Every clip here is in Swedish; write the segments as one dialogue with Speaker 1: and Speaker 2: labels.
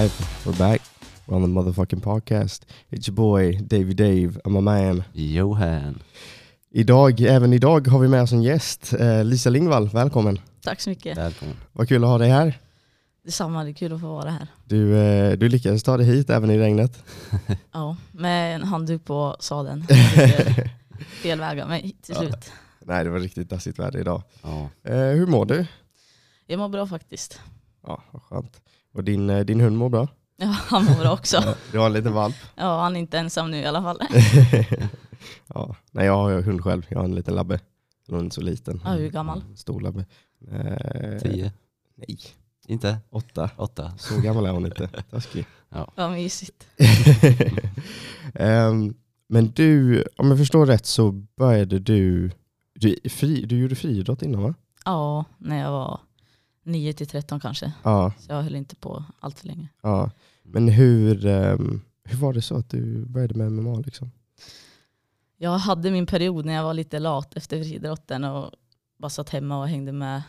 Speaker 1: live. We're back. We're on the motherfucking podcast. It's your boy Davey Dave. I'm a man.
Speaker 2: Johan.
Speaker 1: Idag, även idag har vi med oss en gäst. Eh, Lisa Lingvall, välkommen.
Speaker 3: Tack så mycket.
Speaker 2: Välkommen.
Speaker 1: Vad kul att ha dig här.
Speaker 3: Detsamma, det är kul att få vara här.
Speaker 1: Du, eh, du lyckades ta dig hit även i regnet.
Speaker 3: Ja, med en handduk på sadeln. Fel vägar, men till slut.
Speaker 1: Nej, det var riktigt dassigt väder idag.
Speaker 2: Ja.
Speaker 1: Eh, hur mår du?
Speaker 3: Jag mår bra faktiskt.
Speaker 1: Ja, vad skönt. Och din, eh, din hund mår bra?
Speaker 3: Ja, han mår bra också.
Speaker 1: Du har en liten valp?
Speaker 3: Ja, han är inte ensam nu i alla fall.
Speaker 1: ja. Nej, jag har ju hund själv. Jag har en liten labbe. Den är inte så liten.
Speaker 3: Ja, hur gammal?
Speaker 1: Stor labbe. Eh,
Speaker 2: Tio?
Speaker 1: Nej,
Speaker 2: Inte?
Speaker 1: åtta.
Speaker 2: Åtta?
Speaker 1: Så gammal är hon inte. Taskig.
Speaker 3: Vad mysigt.
Speaker 1: Ehm, men du, om jag förstår rätt så började du, du, fri, du gjorde friidrott innan va?
Speaker 3: Ja, när jag var 9 till 13 kanske.
Speaker 1: Ja.
Speaker 3: Så jag höll inte på allt för länge.
Speaker 1: ja. Men hur, ehm, hur var det så att du började med MMA liksom?
Speaker 3: Jag hade min period när jag var lite lat efter friidrotten och bara satt hemma och hängde med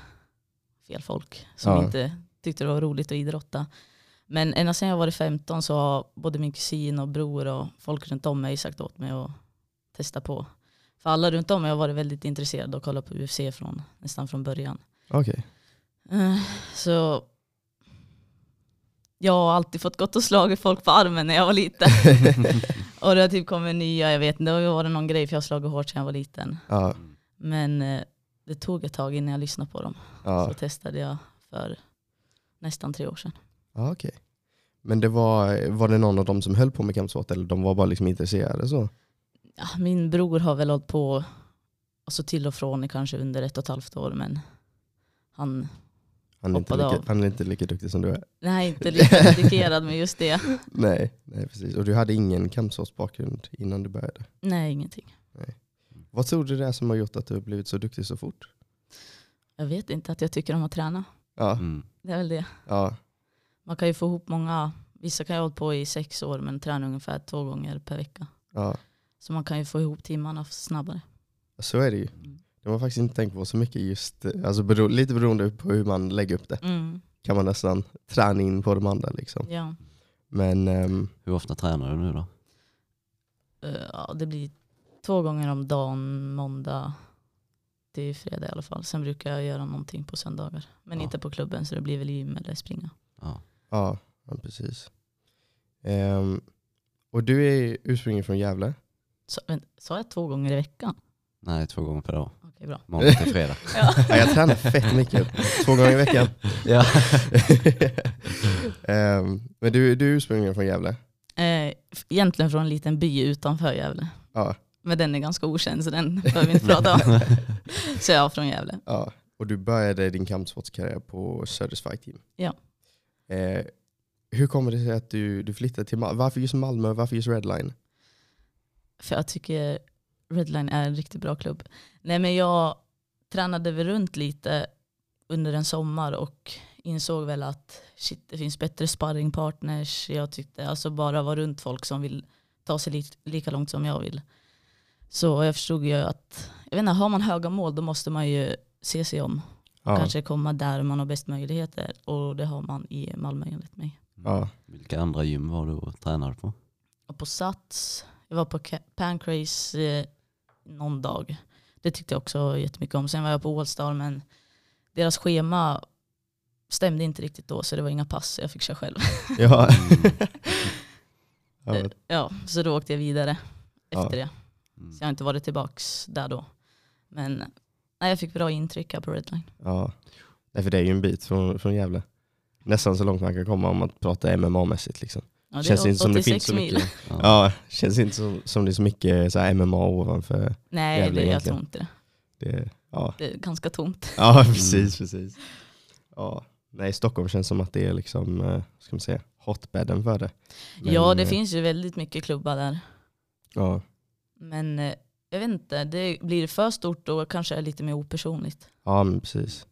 Speaker 3: fel folk som
Speaker 1: Ja.
Speaker 3: inte tyckte det var roligt att idrotta. Men ända sedan jag var 15 så har både min kusin och bror och folk runt om mig sagt åt mig att testa på. För alla runt om mig har varit väldigt intresserade och kollat på UFC från, nästan från början.
Speaker 1: Okej.
Speaker 3: Eh, Så jag har alltid fått gått och slagit folk på armen när jag var liten. och det har typ kommit nya, jag vet inte, det varit någon grej för jag har slagit hårt sedan jag var liten.
Speaker 1: Ja,
Speaker 3: Men eh, det tog ett tag innan jag lyssnade på dem.
Speaker 1: ja.
Speaker 3: Så testade jag för nästan tre år sedan.
Speaker 1: ja okej. Men det var, var det någon av dem som höll på med kampsport eller de var bara liksom intresserade så?
Speaker 3: Ja, min bror har väl hållit på alltså till och från i kanske under ett och ett halvt år men han
Speaker 1: Han är, inte lika,
Speaker 3: av.
Speaker 1: han är inte lika duktig som du är.
Speaker 3: nej, inte lika dedikerad med just det.
Speaker 1: Nej, nej precis. Och du hade ingen kampsportsbakgrund innan du började?
Speaker 3: Nej, ingenting.
Speaker 1: Vad tror du det är som har gjort att du har blivit så duktig så fort?
Speaker 3: Jag vet inte att jag tycker om att träna.
Speaker 1: Ja,
Speaker 2: Mm.
Speaker 3: Det är väl det.
Speaker 1: ja,
Speaker 3: Man kan ju få ihop många, vissa kan ju ha hållit på i sex år men tränar ungefär två gånger per vecka.
Speaker 1: ja.
Speaker 3: Så man kan ju få ihop timmarna snabbare.
Speaker 1: Så är det ju.
Speaker 3: Mm.
Speaker 1: Det har man faktiskt inte tänkt på så mycket just, alltså bero, lite beroende på hur man lägger upp det.
Speaker 3: Mm.
Speaker 1: Kan man nästan träna in på de andra liksom.
Speaker 3: Ja.
Speaker 1: Men ehm,
Speaker 2: Hur ofta tränar du nu då?
Speaker 3: Ja, det blir två gånger om dagen, måndag till fredag i alla fall. Sen brukar jag göra någonting på söndagar. Men
Speaker 2: Ja.
Speaker 3: inte på klubben så det blir väl gym eller springa.
Speaker 2: Ja.
Speaker 1: ja, ja, precis. Ehm, och du är ursprungligen från Gävle?
Speaker 3: Men, sa jag två gånger i veckan?
Speaker 2: Nej, två gånger per dag.
Speaker 3: Okej, bra.
Speaker 2: Måndag till fredag.
Speaker 3: Ja.
Speaker 1: Ja, jag tränar fett mycket, två gånger i veckan.
Speaker 2: ja.
Speaker 1: Ehm, men du, du är ursprungligen från Gävle?
Speaker 3: Eh, egentligen från en liten by utanför Gävle.
Speaker 1: Ja,
Speaker 3: Men den är ganska okänd så den behöver vi inte prata om. så jag är från Gävle.
Speaker 1: ja. Och du började din kampsportskarriär på Söders Fight Team?
Speaker 3: Ja.
Speaker 1: Eh, hur kommer det sig att du, du flyttade till Malmö? Varför just Malmö? Varför just Redline?
Speaker 3: För jag tycker Redline är en riktigt bra klubb. Nej men jag tränade väl runt lite under en sommar och insåg väl att shit, det finns bättre sparringpartners. Jag tyckte alltså bara vara runt folk som vill ta sig li lika långt som jag vill. Så jag förstod ju att, jag vet inte, har man höga mål då måste man ju se sig om.
Speaker 1: Ja,
Speaker 3: Kanske komma där man har bäst möjligheter. Och det har man i Malmö enligt mig.
Speaker 1: ja,
Speaker 2: Vilka andra gym var du och tränade på?
Speaker 3: Och på Sats, jag var på Pancrase eh, någon dag. Det tyckte jag också jättemycket om. Sen var jag på Allstar men deras schema stämde inte riktigt då så det var inga pass jag fick köra själv.
Speaker 1: ja.
Speaker 2: Mm.
Speaker 1: ja.
Speaker 3: Ja, så då åkte jag vidare
Speaker 1: Ja.
Speaker 3: efter det.
Speaker 2: Mm.
Speaker 3: Så jag har inte varit tillbaks där då. Men nej, jag fick bra intryck här på Redline.
Speaker 1: Ja, Nej, för det är ju en bit från, från Gävle. Nästan så långt man kan komma om att prata MMA-mässigt. Liksom.
Speaker 3: Ja, det
Speaker 1: känns inte som det
Speaker 3: 86
Speaker 1: finns så
Speaker 3: mil.
Speaker 1: mycket.
Speaker 2: Ja.
Speaker 1: Ja, känns inte som, som det är så mycket så här MMA ovanför.
Speaker 3: Nej,
Speaker 1: Gävle
Speaker 3: det, jag tror inte det.
Speaker 1: Det, ja.
Speaker 3: Det är ganska tomt.
Speaker 1: ja, precis. precis. Ja. Nej, Stockholm känns som att det är liksom, eh, ska man säga, hotbedden för det. Men,
Speaker 3: ja, det
Speaker 1: eh,
Speaker 3: finns ju väldigt mycket klubbar där.
Speaker 1: Ja,
Speaker 3: Men eh, jag vet inte, det blir för stort och kanske är lite mer opersonligt.
Speaker 1: ja men precis.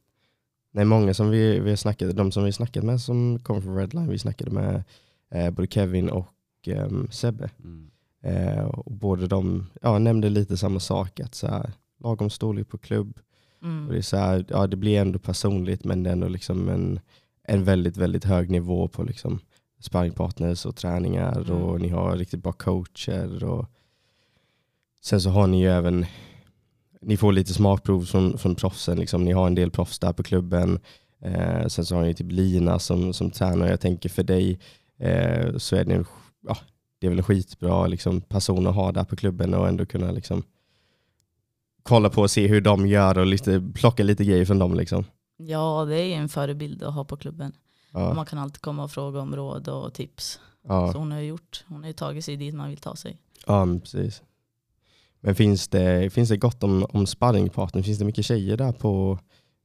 Speaker 1: Nej, många som vi, vi har snackat, de som vi snackat med som kommer från Redline, vi snackade med eh, både Kevin och ehm, Sebbe.
Speaker 2: Mm.
Speaker 1: Eh, och båda de ja, nämnde lite samma sak, att så här, lagom storlek på klubb.
Speaker 3: Mm.
Speaker 1: Och det, är så här, ja, det blir ändå personligt men det är ändå liksom en, en väldigt, väldigt hög nivå på liksom, sparringpartners och träningar
Speaker 3: Mm.
Speaker 1: och ni har riktigt bra coacher. Och sen så har ni ju även, ni får lite smakprov från, från proffsen. Liksom. Ni har en del proffs där på klubben. Eh, sen så har ni typ Lina som, som tränar. Jag tänker för dig eh, så är det, ja, det är väl en skitbra liksom, person att ha där på klubben och ändå kunna liksom, kolla på och se hur de gör och lite, plocka lite grejer från dem. Liksom.
Speaker 3: Ja, det är en förebild att ha på klubben.
Speaker 1: Ja,
Speaker 3: Man kan alltid komma och fråga om råd och tips.
Speaker 1: ja.
Speaker 3: Så hon har ju gjort, hon har ju tagit sig dit man vill ta sig.
Speaker 1: Ja, men precis. Men finns det, finns det gott om, om sparringpartner? Finns det mycket tjejer där på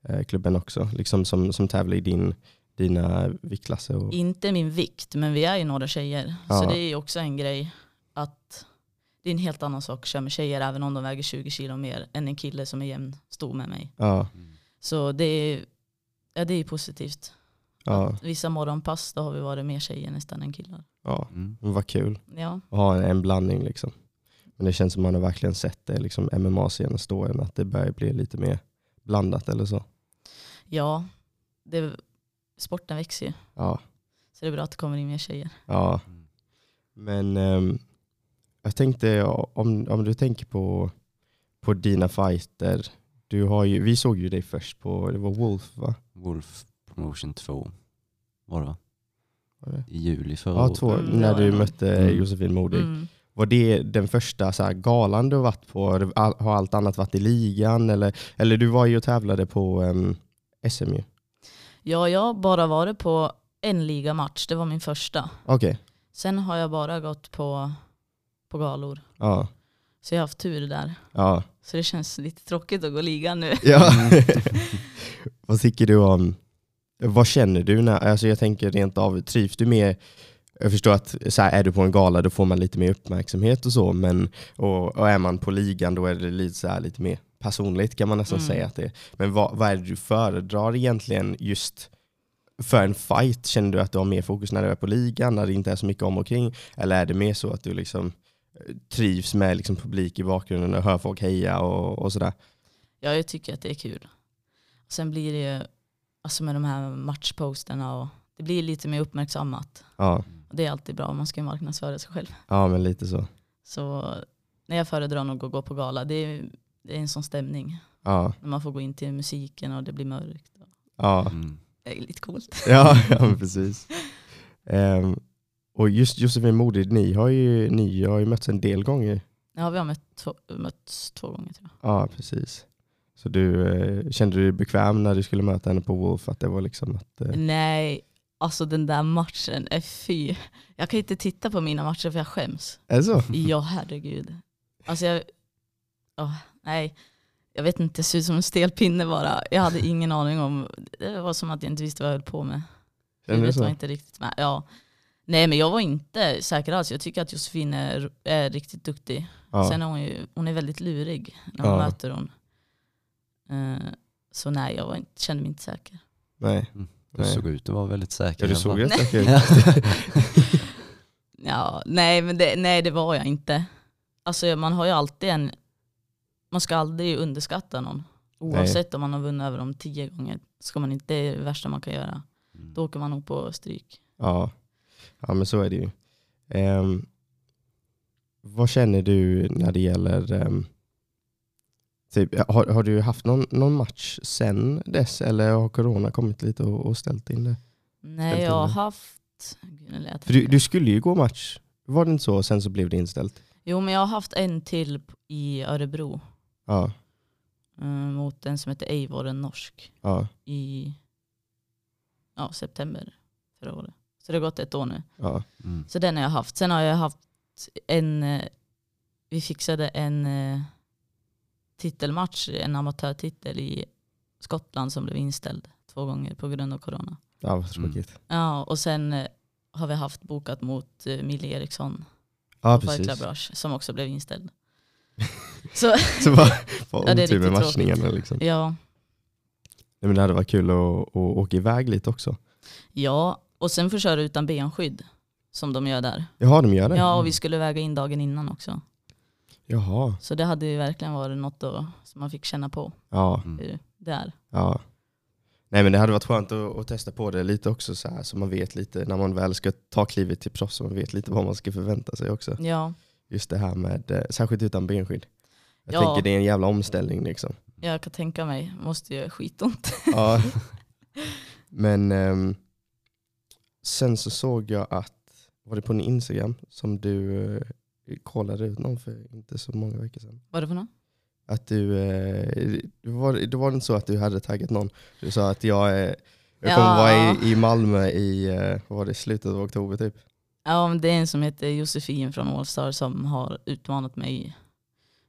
Speaker 1: eh, klubben också? Liksom som, som tävlar i din, dina viktklasser? Och,
Speaker 3: Inte min vikt, men vi är ju några tjejer.
Speaker 1: Ja.
Speaker 3: Så det är ju också en grej att det är en helt annan sak att köra med tjejer även om de väger 20 kilo mer än en kille som är jämn stor med mig.
Speaker 1: ja,
Speaker 3: Så det är, ja, det är positivt.
Speaker 1: ja,
Speaker 3: Vissa morgonpass då har vi varit mer tjejer nästan än killar.
Speaker 1: ja.
Speaker 2: Mm.
Speaker 1: Vad kul
Speaker 3: Ja,
Speaker 1: att ha en, en blandning. Liksom. Men det känns som man har verkligen sett det liksom, MMA-senaste åren, att det börjar bli lite mer blandat eller så.
Speaker 3: ja det, sporten växer ju.
Speaker 1: Ja,
Speaker 3: Så det är bra att det kommer in mer tjejer.
Speaker 1: ja. Men ehm, jag tänkte om, om du tänker på, på dina fighter. Du har ju, vi såg ju dig först på, det var Wolf va?
Speaker 2: Wolf Promotion 2 var det va?
Speaker 1: Var det?
Speaker 2: I juli förra
Speaker 1: Ja, två,
Speaker 3: Mm,
Speaker 1: när du mötte
Speaker 2: Mm.
Speaker 1: Josefin Modig.
Speaker 3: Mm.
Speaker 1: Var det den första så här, galan du har varit på? Har all- Har allt annat varit i ligan? Eller, eller du var ju och tävlade på um, SM ju.
Speaker 3: Ja, jag har bara varit på en ligamatch, det var min första.
Speaker 1: Okej,
Speaker 3: Sen har jag bara gått på, på galor.
Speaker 1: ja.
Speaker 3: Så jag har haft tur där.
Speaker 1: ja.
Speaker 3: Så det känns lite tråkigt att gå ligan nu.
Speaker 1: ja. Vad tycker du om, vad känner du när, alltså jag tänker rent av, trivs du med jag förstår att så här, är du på en gala då får man lite mer uppmärksamhet och så, men och, och är man på ligan då är det lite, så här, lite mer personligt kan man nästan
Speaker 3: Mm.
Speaker 1: säga att det är. Men vad, vad är det du föredrar egentligen just för en fight? Känner du att du har mer fokus när du är på ligan, när det inte är så mycket om och kring? Eller är det mer så att du liksom eh, trivs med liksom publik i bakgrunden och hör folk heja och, och sådär?
Speaker 3: Ja, jag tycker att det är kul. Sen blir det ju, alltså med de här matchposterna och det blir lite mer uppmärksammat.
Speaker 1: Ja,
Speaker 3: Och det är alltid bra, man ska ju marknadsföra sig själv.
Speaker 1: ja men lite så.
Speaker 3: Så när jag föredrar nog att gå på gala, det är, det är en sån stämning.
Speaker 1: Ja,
Speaker 3: När man får gå in till musiken och det blir mörkt.
Speaker 1: ja.
Speaker 2: Mm.
Speaker 3: Det är lite coolt.
Speaker 1: Ja, ja precis. Ehm, och just Josefin Modig, ni har ju, ni har ju mötts en del gånger.
Speaker 3: Ja, vi har mött två, mötts två gånger tror jag.
Speaker 1: Ja, precis. Så du, eh, kände du dig bekväm när du skulle möta henne på Wolf? Att det var liksom att... Eh,
Speaker 3: Nej, alltså den där matchen, är fy. Jag kan inte titta på mina matcher för jag skäms.
Speaker 1: är det så?
Speaker 3: Ja, herregud. Alltså jag, åh, nej, jag vet inte, det ser ut som en stel pinne bara. Jag hade ingen aning om, det var som att jag inte visste vad jag höll på med. Huvudet var inte riktigt med. Ja. Nej men jag var inte säker alls. Jag tycker att Josefin är, är riktigt duktig.
Speaker 1: Ja.
Speaker 3: Sen är hon ju hon är väldigt lurig när man
Speaker 1: Ja.
Speaker 3: möter hon. Eh, så nej, jag var inte, kände mig inte säker.
Speaker 1: Nej.
Speaker 2: Du
Speaker 1: Nej.
Speaker 2: såg ut att vara väldigt säker.
Speaker 1: Ja, du såg rätt säker ut.
Speaker 3: Ja, nej, men det, nej, det var jag inte. Alltså man har ju alltid en, man ska aldrig underskatta någon. Oavsett om man har vunnit över dem tio gånger. Ska man inte, det är det värsta man kan göra.
Speaker 2: Mm.
Speaker 3: Då åker man nog på stryk.
Speaker 1: Ja. ja, men så är det ju. Ehm, vad känner du när det gäller... ehm, typ, har, har du haft någon, någon match sen dess eller har corona kommit lite och, och ställt in det?
Speaker 3: Nej,
Speaker 1: Ställt
Speaker 3: jag har haft... Gud,
Speaker 1: För du, du skulle ju gå match, var det inte så? Sen så blev det inställt?
Speaker 3: Jo, men jag har haft en till i Örebro.
Speaker 1: Ja.
Speaker 3: eh, mot en som heter Eivor, en norsk.
Speaker 1: ja,
Speaker 3: I ja, september förra året. Så det har gått ett år nu.
Speaker 1: ja.
Speaker 2: Mm.
Speaker 3: Så den har jag haft. Sen har jag haft en, eh, vi fixade en eh, titelmatch, en amatörtitel i Skottland som blev inställd två gånger på grund av corona.
Speaker 1: ja vad tråkigt.
Speaker 3: Ja, och sen har vi haft bokat mot Mille Eriksson
Speaker 1: Ja, precis.
Speaker 3: Som också blev inställd. Så
Speaker 1: Så vad var
Speaker 3: Ja,
Speaker 1: med matchningarna liksom.
Speaker 3: ja,
Speaker 1: Nej, men det hade varit kul att, att åka iväg lite också.
Speaker 3: ja, och sen får köra utan benskydd som de gör där.
Speaker 1: Jaha, de gör det?
Speaker 3: Ja, och vi skulle väga in dagen innan också.
Speaker 1: Jaha.
Speaker 3: Så det hade ju verkligen varit något då, som man fick känna på
Speaker 1: Ja,
Speaker 2: Mm.
Speaker 3: hur det är.
Speaker 1: ja. Nej men det hade varit skönt att, att testa på det lite också så här så man vet lite när man väl ska ta klivet till proffs så man vet lite vad man ska förvänta sig också.
Speaker 3: Ja,
Speaker 1: Just det här med, eh, särskilt utan benskydd. Jag
Speaker 3: Ja.
Speaker 1: tänker det är en jävla omställning liksom.
Speaker 3: jag kan tänka mig. Måste göra skitont.
Speaker 1: Ja. Men ehm, sen så såg jag att, var det på din Instagram som du eh, kollade ut någon för inte så många veckor sedan?
Speaker 3: Vad det för något?
Speaker 1: Att du, eh, det var, det var inte så att du hade taggat någon? Du sa att jag, eh, jag kommer
Speaker 3: Ja.
Speaker 1: vara i, i Malmö i eh, vad var det, slutet av oktober typ.
Speaker 3: Ja, det är en som heter Josefin från Allstar som har utmanat mig.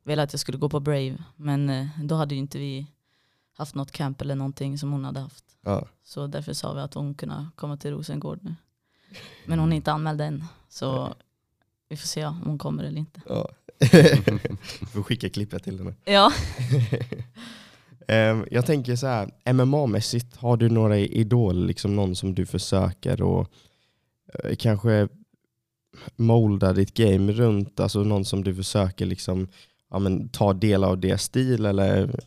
Speaker 3: Velat att jag skulle gå på Brave. Men eh, då hade ju inte vi haft något camp eller någonting som hon hade haft.
Speaker 1: Ja.
Speaker 3: Så därför sa vi att hon kunde komma till Rosengård nu. Men hon är inte anmäld än. Så vi får se om hon kommer eller inte.
Speaker 1: Ja. Får skicka klippet till henne.
Speaker 3: Ja.
Speaker 1: Ehm, jag tänker så här, MMA-mässigt, har du några idoler, liksom någon som du försöker och eh, kanske molda ditt game runt, alltså någon som du försöker liksom, ja, men, ta del av deras stil eller?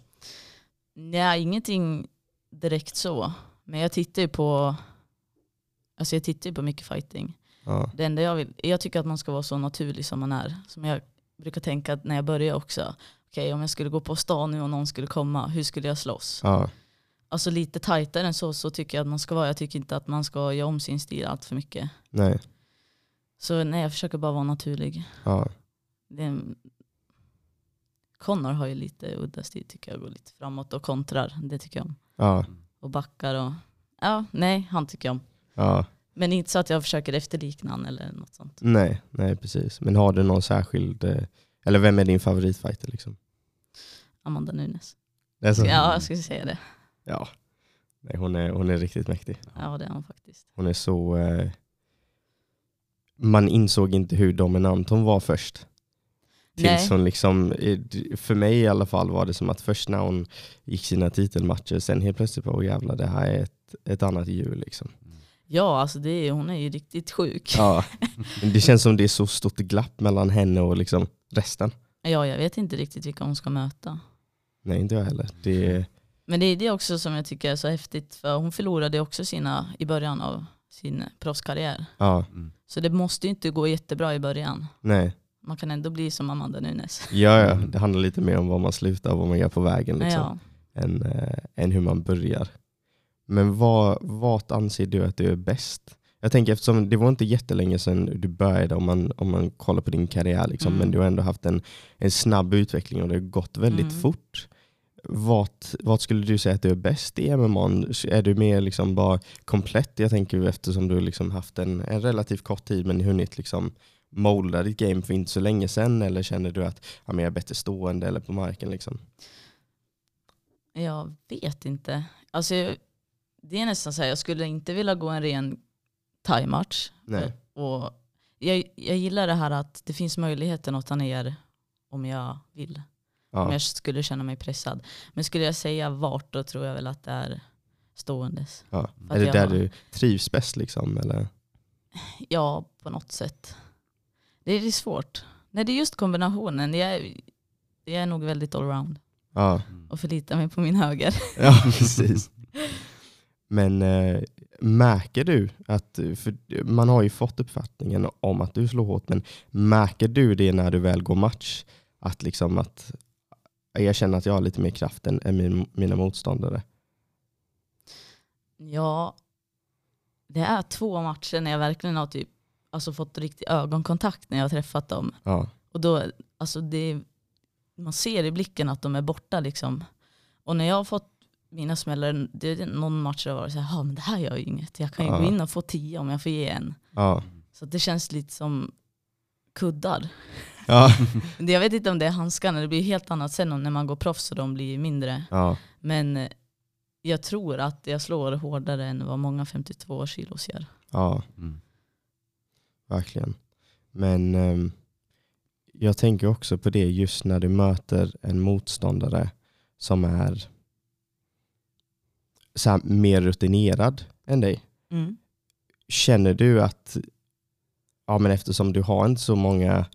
Speaker 3: Nej, ingenting direkt så. Men jag tittar ju på, alltså jag tittar på mycket fighting.
Speaker 1: Ja,
Speaker 3: Det enda jag vill, jag tycker att man ska vara så naturlig som man är. Som jag brukar tänka när jag börjar också. Okej, om jag skulle gå på stan nu och någon skulle komma, hur skulle jag slåss?
Speaker 1: ja,
Speaker 3: Alltså lite tajtare än så, så tycker jag att man ska vara. Jag tycker inte att man ska göra om sin stil allt för mycket.
Speaker 1: nej,
Speaker 3: Så nej, jag försöker bara vara naturlig.
Speaker 1: ja,
Speaker 3: Det Connor har ju lite udda stil tycker jag, går lite framåt och kontrar. Det tycker jag om.
Speaker 1: ja,
Speaker 3: Och backar och, ja, nej, han tycker jag om.
Speaker 1: ja,
Speaker 3: Men inte så att jag försöker efterlikna han eller något sånt.
Speaker 1: nej, nej precis. Men har du någon särskild, eh, eller vem är din favoritfighter liksom?
Speaker 3: Amanda Nunes.
Speaker 1: Så?
Speaker 3: Ja, jag skulle säga det.
Speaker 1: ja. Nej, hon, är, hon är riktigt mäktig.
Speaker 3: Ja, det är han faktiskt.
Speaker 1: Hon är så... Eh, man insåg inte hur dominant hon var först. Tills hon liksom, eh, för mig i alla fall var det som att först när hon gick sina titelmatcher, sen helt plötsligt bara, oh jävlar det här är ett, ett annat djur liksom.
Speaker 3: Ja, alltså det är, hon är ju riktigt sjuk.
Speaker 1: Ja. Det känns som det är så stort glapp mellan henne och liksom resten.
Speaker 3: Ja, jag vet inte riktigt vilka hon ska möta.
Speaker 1: Nej inte jag heller. Det,
Speaker 3: Men det är det också som jag tycker är så häftigt, för hon förlorade också sina i början av sin proffskarriär.
Speaker 1: ja,
Speaker 2: Mm.
Speaker 3: Så det måste ju inte gå jättebra i början.
Speaker 1: nej.
Speaker 3: Man kan ändå bli som Amanda Nunes.
Speaker 1: Ja, ja, det handlar lite mer om vad man slutar och vad man gör på vägen. Liksom.
Speaker 3: Ja.
Speaker 1: än, eh, än hur man börjar. Men vad, vart anser du att du är bäst? Jag tänker eftersom det var inte jättelänge sedan du började om man, om man kollar på din karriär, liksom,
Speaker 3: Mm.
Speaker 1: men du har ändå haft en, en snabb utveckling och det har gått väldigt
Speaker 3: Mm.
Speaker 1: fort. Vart skulle du säga att du är bäst i MMA? Är du mer liksom bara komplett? Jag tänker eftersom du liksom haft en, en relativt kort tid men hunnit liksom molda ditt game för inte så länge sedan eller känner du att ja, jag är bättre stående eller på marken? Liksom?
Speaker 3: Jag vet inte. Alltså, jag- det är nästan så här, jag skulle inte vilja gå en ren thai-match. Och jag, jag gillar det här att det finns möjligheter att nota ner om jag vill. Om
Speaker 1: Ja.
Speaker 3: jag skulle känna mig pressad. Men skulle jag säga vart då tror jag väl att det är ståendes.
Speaker 1: Ja. Är det där
Speaker 3: har-
Speaker 1: du trivs bäst? Liksom, eller?
Speaker 3: Ja, på något sätt. Det är svårt. Nej, det är just kombinationen. Jag är, jag är nog väldigt allround
Speaker 1: Ja.
Speaker 3: och förlitar mig på min höger.
Speaker 1: ja, precis. Men eh, märker du att, för man har ju fått uppfattningen om att du slår hårt, men märker du det när du väl går match? Att, liksom att jag känner att jag har lite mer kraft än, än min, mina motståndare?
Speaker 3: Ja, det är två matcher när jag verkligen har typ, alltså fått riktig ögonkontakt när jag har träffat dem.
Speaker 1: Ja,
Speaker 3: Och då, alltså det, man ser i blicken att de är borta liksom. Och när jag har fått mina smällar, det är någon match där jag varit såhär, men det här gör ju inget. Jag kan ju
Speaker 1: Ja.
Speaker 3: gå in och få tio om jag får ge en.
Speaker 1: ja,
Speaker 3: Så det känns lite som kuddar.
Speaker 1: ja,
Speaker 3: Det- Jag vet inte om det är handskarna, det blir helt annat sen om när man går proffs och de blir mindre.
Speaker 1: ja,
Speaker 3: Men eh, jag tror att jag slår hårdare än vad många 52 kilos gör.
Speaker 1: ja.
Speaker 2: Mm.
Speaker 1: Verkligen. Men ehm, jag tänker också på det just när du möter en motståndare som är så här, mer rutinerad än dig.
Speaker 3: Mm.
Speaker 1: Känner du att, ja men eftersom du har inte så många,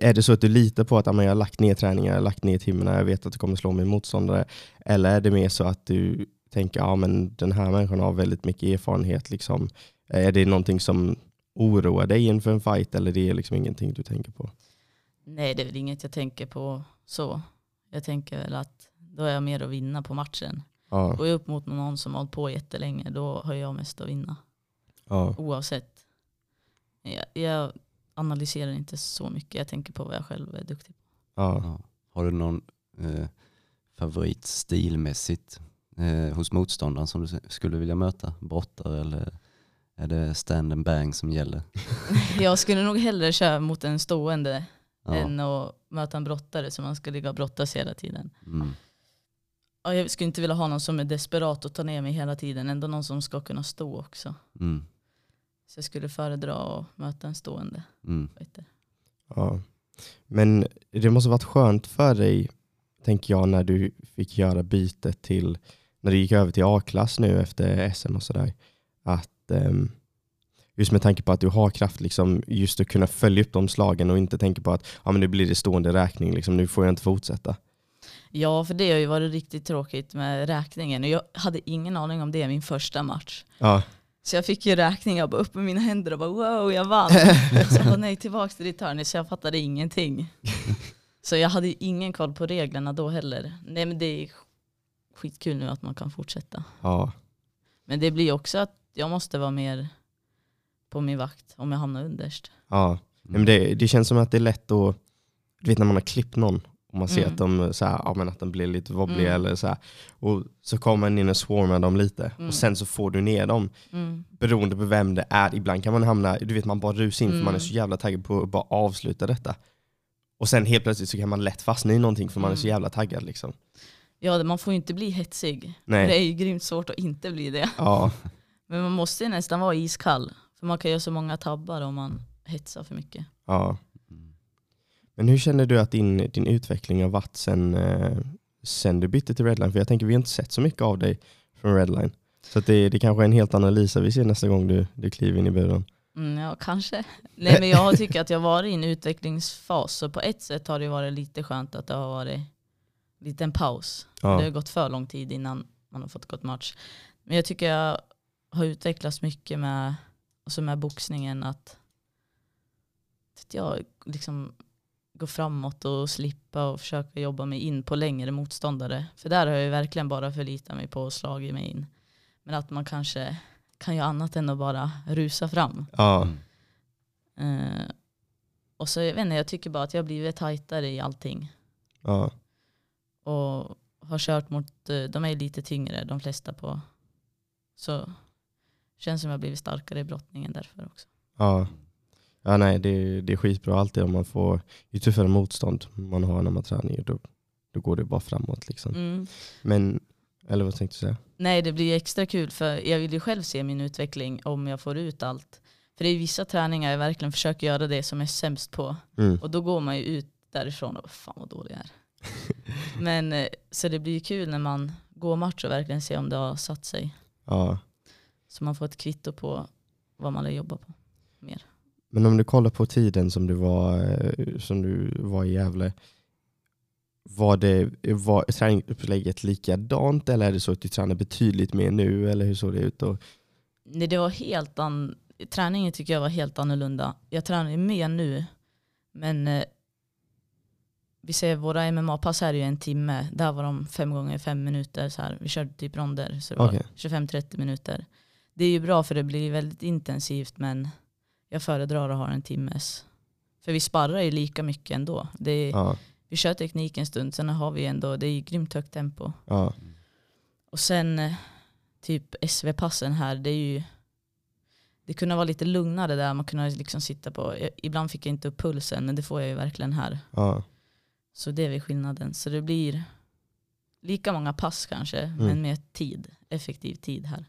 Speaker 1: är det så att du litar på att ja, men jag har lagt ner träningar, jag har lagt ner timmarna, jag vet att du kommer slå min motståndare? Eller är det mer så att du tänker ja men den här människan har väldigt mycket erfarenhet. Liksom. Är det någonting som oroar dig inför en fight eller det är liksom ingenting du tänker på?
Speaker 3: Nej det är väl inget jag tänker på så. Jag tänker väl att då är jag mer att vinna på matchen.
Speaker 1: Ja,
Speaker 3: Går jag upp mot någon som har hållit på jättelänge då har jag mest att vinna.
Speaker 1: ja,
Speaker 3: Oavsett. Jag, jag analyserar inte så mycket. Jag tänker på vad jag själv är duktig på.
Speaker 1: ja.
Speaker 2: Har du någon eh, favorit stilmässigt eh, hos motståndaren som du skulle vilja möta? Brottare eller är det stand and bang som gäller?
Speaker 3: Jag skulle nog hellre köra mot en stående
Speaker 2: Ja.
Speaker 3: än att möta en brottare som man ska ligga och brottas hela tiden.
Speaker 2: Mm.
Speaker 3: Ja, jag skulle inte vilja ha någon som är desperat och tar ner mig hela tiden. Ändå någon som ska kunna stå också.
Speaker 2: Mm.
Speaker 3: Så jag skulle föredra att möta en stående
Speaker 2: Mm.
Speaker 3: fighter.
Speaker 1: Ja. Men det måste varit skönt för dig, tänker jag, när du fick göra bytet till, när du gick över till A-klass nu efter SM och sådär. Att ehm, just med tanke på att du har kraft, liksom, just att kunna följa upp de slagen och inte tänka på att ja, men nu blir det stående räkning, liksom, nu får jag inte fortsätta.
Speaker 3: Ja, för det har ju varit riktigt tråkigt med räkningen. Och jag hade ingen aning om det i min första match.
Speaker 1: Ja,
Speaker 3: Så jag fick ju räkning, jag bara upp med mina händer och bara wow, jag vann. så jag bara nej, tillbaka till ditt hörn. Så jag fattade ingenting. så jag hade ingen koll på reglerna då heller. Nej men det är skitkul nu att man kan fortsätta.
Speaker 1: ja,
Speaker 3: Men det blir också att jag måste vara mer på min vakt om jag hamnar underst.
Speaker 1: ja. Men det, det känns som att det är lätt att, du vet när man har klippt någon och man ser
Speaker 3: Mm.
Speaker 1: att, de, så här, ja, men att de blir lite wobbly
Speaker 3: Mm.
Speaker 1: eller så här, och så kommer man in och swarmar dem lite
Speaker 3: Mm.
Speaker 1: och sen så får du ner dem
Speaker 3: Mm.
Speaker 1: beroende på vem det är. Ibland kan man hamna, du vet man bara rusar in för man är
Speaker 3: Mm.
Speaker 1: så jävla taggad på att bara avsluta detta. Och sen helt plötsligt så kan man lätt fastna i någonting för man är så
Speaker 3: Mm.
Speaker 1: jävla taggad liksom.
Speaker 3: Ja, man får ju inte bli hetsig.
Speaker 1: Nej.
Speaker 3: Det är ju grymt svårt att inte bli det.
Speaker 1: Ja,
Speaker 3: Men man måste ju nästan vara iskall. För man kan göra så många tabbar om man hetsar för mycket.
Speaker 1: ja. Men hur känner du att din, din utveckling har varit sen, eh, sen du bytte till Redline? För jag tänker vi har inte sett så mycket av dig från Redline. Så det, det kanske är en helt annan Lisa vi ser nästa gång du, du kliver in i buren.
Speaker 3: Mm, ja, kanske. Nej, men jag tycker att jag har varit i en utvecklingsfas. Så på ett sätt har det varit lite skönt att det har varit lite en paus. Det har
Speaker 1: Ja,
Speaker 3: gått för lång tid innan man har fått gått match. Men jag tycker jag har utvecklats mycket med, alltså med boxningen. Att, att jag liksom gå framåt och slippa och försöka jobba mig in på längre motståndare. För där har jag ju verkligen bara förlitat mig på och slagit mig in. Men att man kanske kan göra annat än att bara rusa fram.
Speaker 1: ja.
Speaker 3: Eh, och så jag vet inte, jag tycker bara att jag har blivit tajtare i allting.
Speaker 1: ja,
Speaker 3: Och har kört mot, eh, de är lite tyngre de flesta på. Så känns som jag har blivit starkare i brottningen därför också.
Speaker 1: ja. Ja nej, det, det är skitbra alltid om man får, ju tuffare motstånd man har när man tränar, då, då går det bara framåt liksom.
Speaker 3: Mm.
Speaker 1: Men, eller vad tänkte du säga?
Speaker 3: Nej det blir extra kul för jag vill ju själv se min utveckling om jag får ut allt. För det är vissa träningar jag verkligen försöker göra det som jag är sämst på.
Speaker 1: Mm.
Speaker 3: Och då går man ju ut därifrån och fan vad dålig jag är. Men eh, så det blir ju kul när man går match och verkligen ser om det har satt sig.
Speaker 1: Ja.
Speaker 3: Så man får ett kvitto på vad man har jobbat på.
Speaker 1: Men om du kollar på tiden som du var, eh, som du var i Gävle, var, det, var träningsupplägget likadant eller är det så att du tränar betydligt mer nu eller hur såg det ut då?
Speaker 3: Nej, det var helt an... Träningen tycker jag var helt annorlunda. Jag tränar ju mer nu. Men eh, vi ser våra MMA-pass här är ju en timme. Där var de fem gånger fem minuter. Så här. Vi körde typ ronder. Så det var
Speaker 1: Okej.
Speaker 3: 25-30 minuter. Det är ju bra för det blir väldigt intensivt men jag föredrar att ha en timmes. För vi sparrar ju lika mycket ändå. Det är,
Speaker 1: Ja,
Speaker 3: Vi kör teknik en stund, sen har vi ändå, det är ju grymt högt tempo.
Speaker 1: ja,
Speaker 3: Och sen eh, typ SV-passen här, det är ju det kunde vara lite lugnare där, man kunde liksom sitta på, ibland fick jag inte upp pulsen men det får jag ju verkligen här.
Speaker 1: ja,
Speaker 3: Så det är väl skillnaden. Så det blir lika många pass kanske,
Speaker 1: Mm.
Speaker 3: men med tid, effektiv tid här.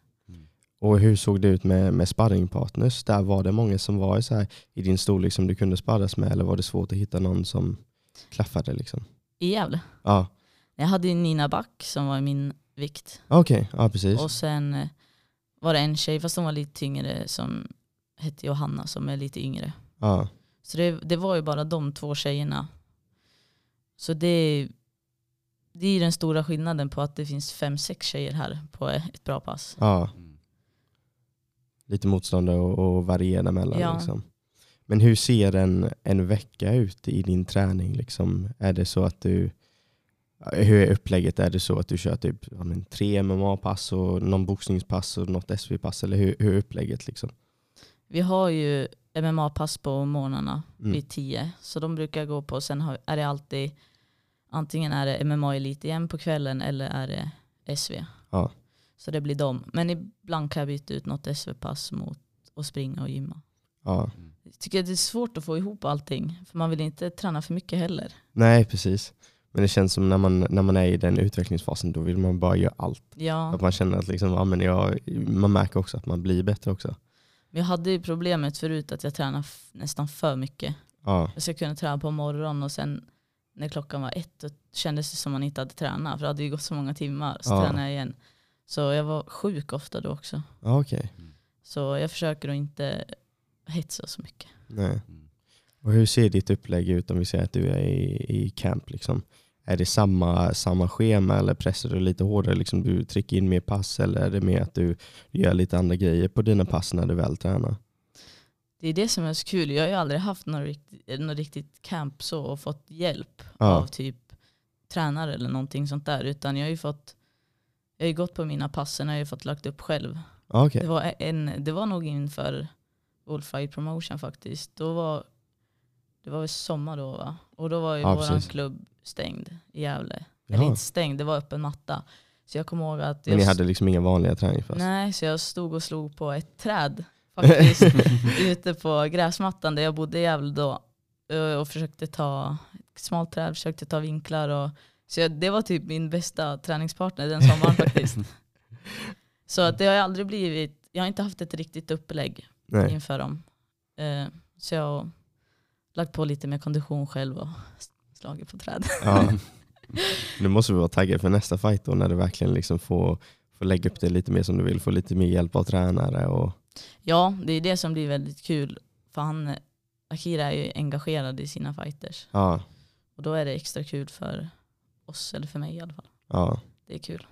Speaker 1: Och hur såg det ut med, med sparringpartners? Där var det många som var i, så här, i din storlek som du kunde sparras med eller var det svårt att hitta någon som klaffade? Liksom?
Speaker 3: I Gävle.
Speaker 1: Ja,
Speaker 3: Jag hade Nina Back som var i min vikt.
Speaker 1: okej, ja precis.
Speaker 3: Och sen eh, var det en tjej, fast hon var lite tyngre, som hette Johanna som är lite yngre.
Speaker 1: Ja,
Speaker 3: Så det, det var ju bara de två tjejerna. Så det, det är den stora skillnaden på att det finns fem, sex tjejer här på ett bra pass.
Speaker 1: Ja. Lite motstånd och, och variera mellan.
Speaker 3: Ja.
Speaker 1: Liksom. Men hur ser en, en vecka ut i din träning? Liksom? Är det så att du hur är upplägget? Är det så att du kör typ tre MMA-pass och någon boxningspass och något SV-pass? Eller hur, hur är upplägget? Liksom?
Speaker 3: Vi har ju MMA-pass på morgnarna
Speaker 1: Mm.
Speaker 3: vid 10. Så de brukar jag gå på. Sen har, är det alltid antingen är det MMA Elit igen på kvällen eller är det SV.
Speaker 1: Ja.
Speaker 3: Så det blir dem. Men ibland kan jag byta ut något SV-pass mot att springa och gymma.
Speaker 1: Ja.
Speaker 3: Jag tycker att det är svårt att få ihop allting. För man vill inte träna för mycket heller.
Speaker 1: Nej, precis. Men det känns som när man, när man är i den utvecklingsfasen, då vill man bara göra allt.
Speaker 3: Ja,
Speaker 1: Att man känner att liksom, ja, men jag, man märker också att man blir bättre också.
Speaker 3: men jag hade ju problemet förut att jag tränade nästan för mycket.
Speaker 1: Ja,
Speaker 3: Jag ska kunna träna på morgonen och sen när klockan var ett då kändes det som man inte hade tränat. För det hade ju gått så många timmar. Så
Speaker 1: Ja.
Speaker 3: tränade jag igen. Så jag var sjuk ofta då också.
Speaker 1: ja okej.
Speaker 3: Så jag försöker att inte hetsa så mycket.
Speaker 1: Nej.
Speaker 2: Mm.
Speaker 1: Och hur ser ditt upplägg ut om vi säger att du är i, i camp? Liksom? Är det samma, samma schema eller pressar du lite hårdare? Liksom du trycker in mer pass eller är det mer att du gör lite andra grejer på dina pass när du väl tränar?
Speaker 3: Det är det som är så kul. Jag har ju aldrig haft något riktigt, något riktigt camp så och fått hjälp
Speaker 1: Ja.
Speaker 3: av typ tränare eller någonting sånt där. Utan jag har ju fått jag har ju gått på mina passen och jag har ju fått lagt upp själv.
Speaker 1: Ja, okej.
Speaker 3: Det, var en, det var nog inför Wolffight Promotion faktiskt. Då var, det var väl sommar då va? Och då var ju
Speaker 1: Ja,
Speaker 3: våran
Speaker 1: precis.
Speaker 3: klubb stängd i Gävle. Eller inte stängd, det var öppen matta. Så jag kommer ihåg att
Speaker 1: Men
Speaker 3: jag
Speaker 1: ni hade liksom inga vanliga träningspass?
Speaker 3: Nej, så jag stod och slog på ett träd faktiskt ute på gräsmattan där jag bodde i Gävle då eh, och försökte ta ett smalt träd, försökte ta vinklar och så jag, det var typ min bästa träningspartner den sommaren faktiskt. Så att det har aldrig blivit, jag har inte haft ett riktigt upplägg
Speaker 1: Nej.
Speaker 3: inför dem. Eh, så jag har lagt på lite mer kondition själv och slagit på träd.
Speaker 1: Ja. Nu måste vi vara taggade för nästa fight då när du verkligen liksom får, får lägga upp det lite mer som du vill, få lite mer hjälp av tränare. Och,
Speaker 3: Ja, det är det som blir väldigt kul. För han, Akira är ju engagerad i sina fighters.
Speaker 1: ja,
Speaker 3: Och då är det extra kul för oss, eller för mig i alla fall.
Speaker 1: ja.
Speaker 3: Det är kul.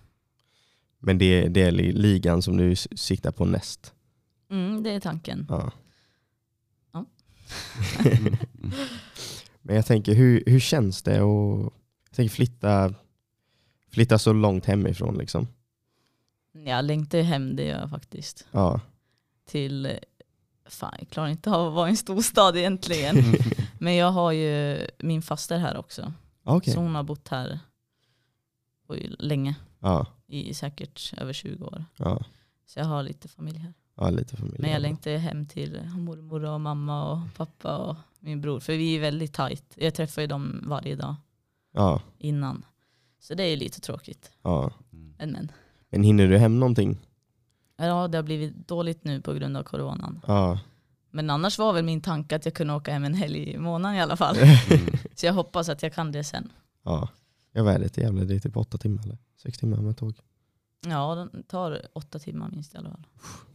Speaker 1: Men det, det är li- ligan som du siktar på näst?
Speaker 3: Mm, det är tanken.
Speaker 1: Ja.
Speaker 3: Ja.
Speaker 1: Men jag tänker, hur, hur känns det att jag tänker flytta, flytta så långt hemifrån? Liksom?
Speaker 3: Jag längtar hem, det gör jag faktiskt.
Speaker 1: Ja.
Speaker 3: Till, fan jag klarar inte av att vara i en storstad egentligen. Men jag har ju min faster här också.
Speaker 1: Okej.
Speaker 3: Så hon har bott här länge,
Speaker 1: Ja,
Speaker 3: i säkert över 20 år.
Speaker 1: ja,
Speaker 3: Så jag har lite familj här.
Speaker 1: ja, lite familj.
Speaker 3: Men jag längtar hem till mormor och mamma och pappa och min bror. För vi är väldigt tajt. Jag träffar ju dem varje dag
Speaker 1: Ja,
Speaker 3: innan. Så det är lite tråkigt.
Speaker 1: ja.
Speaker 3: Men men.
Speaker 1: Men hinner du hem någonting?
Speaker 3: Ja, det har blivit dåligt nu på grund av coronan.
Speaker 1: Ja.
Speaker 3: Men annars var väl min tanke att jag kunde åka hem en helg i månaden i alla fall.
Speaker 2: Mm.
Speaker 3: Så jag hoppas att jag kan det sen.
Speaker 1: ja. Jag var det till Gävle, det är typ åtta timmar eller sex timmar med tåg.
Speaker 3: Ja, den tar åtta timmar minst i alla fall.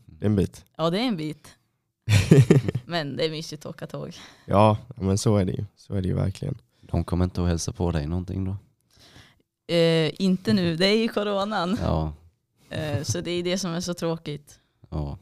Speaker 1: Det är en bit.
Speaker 3: Ja, det är en bit. Men det är mysigt att åka tåg.
Speaker 1: ja, men så är det ju. Så är det ju verkligen.
Speaker 2: De kommer inte att hälsa på dig någonting då?
Speaker 3: Eh, inte nu, det är ju coronan.
Speaker 2: Ja,
Speaker 3: Eh, så det är det som är så tråkigt.
Speaker 2: ja,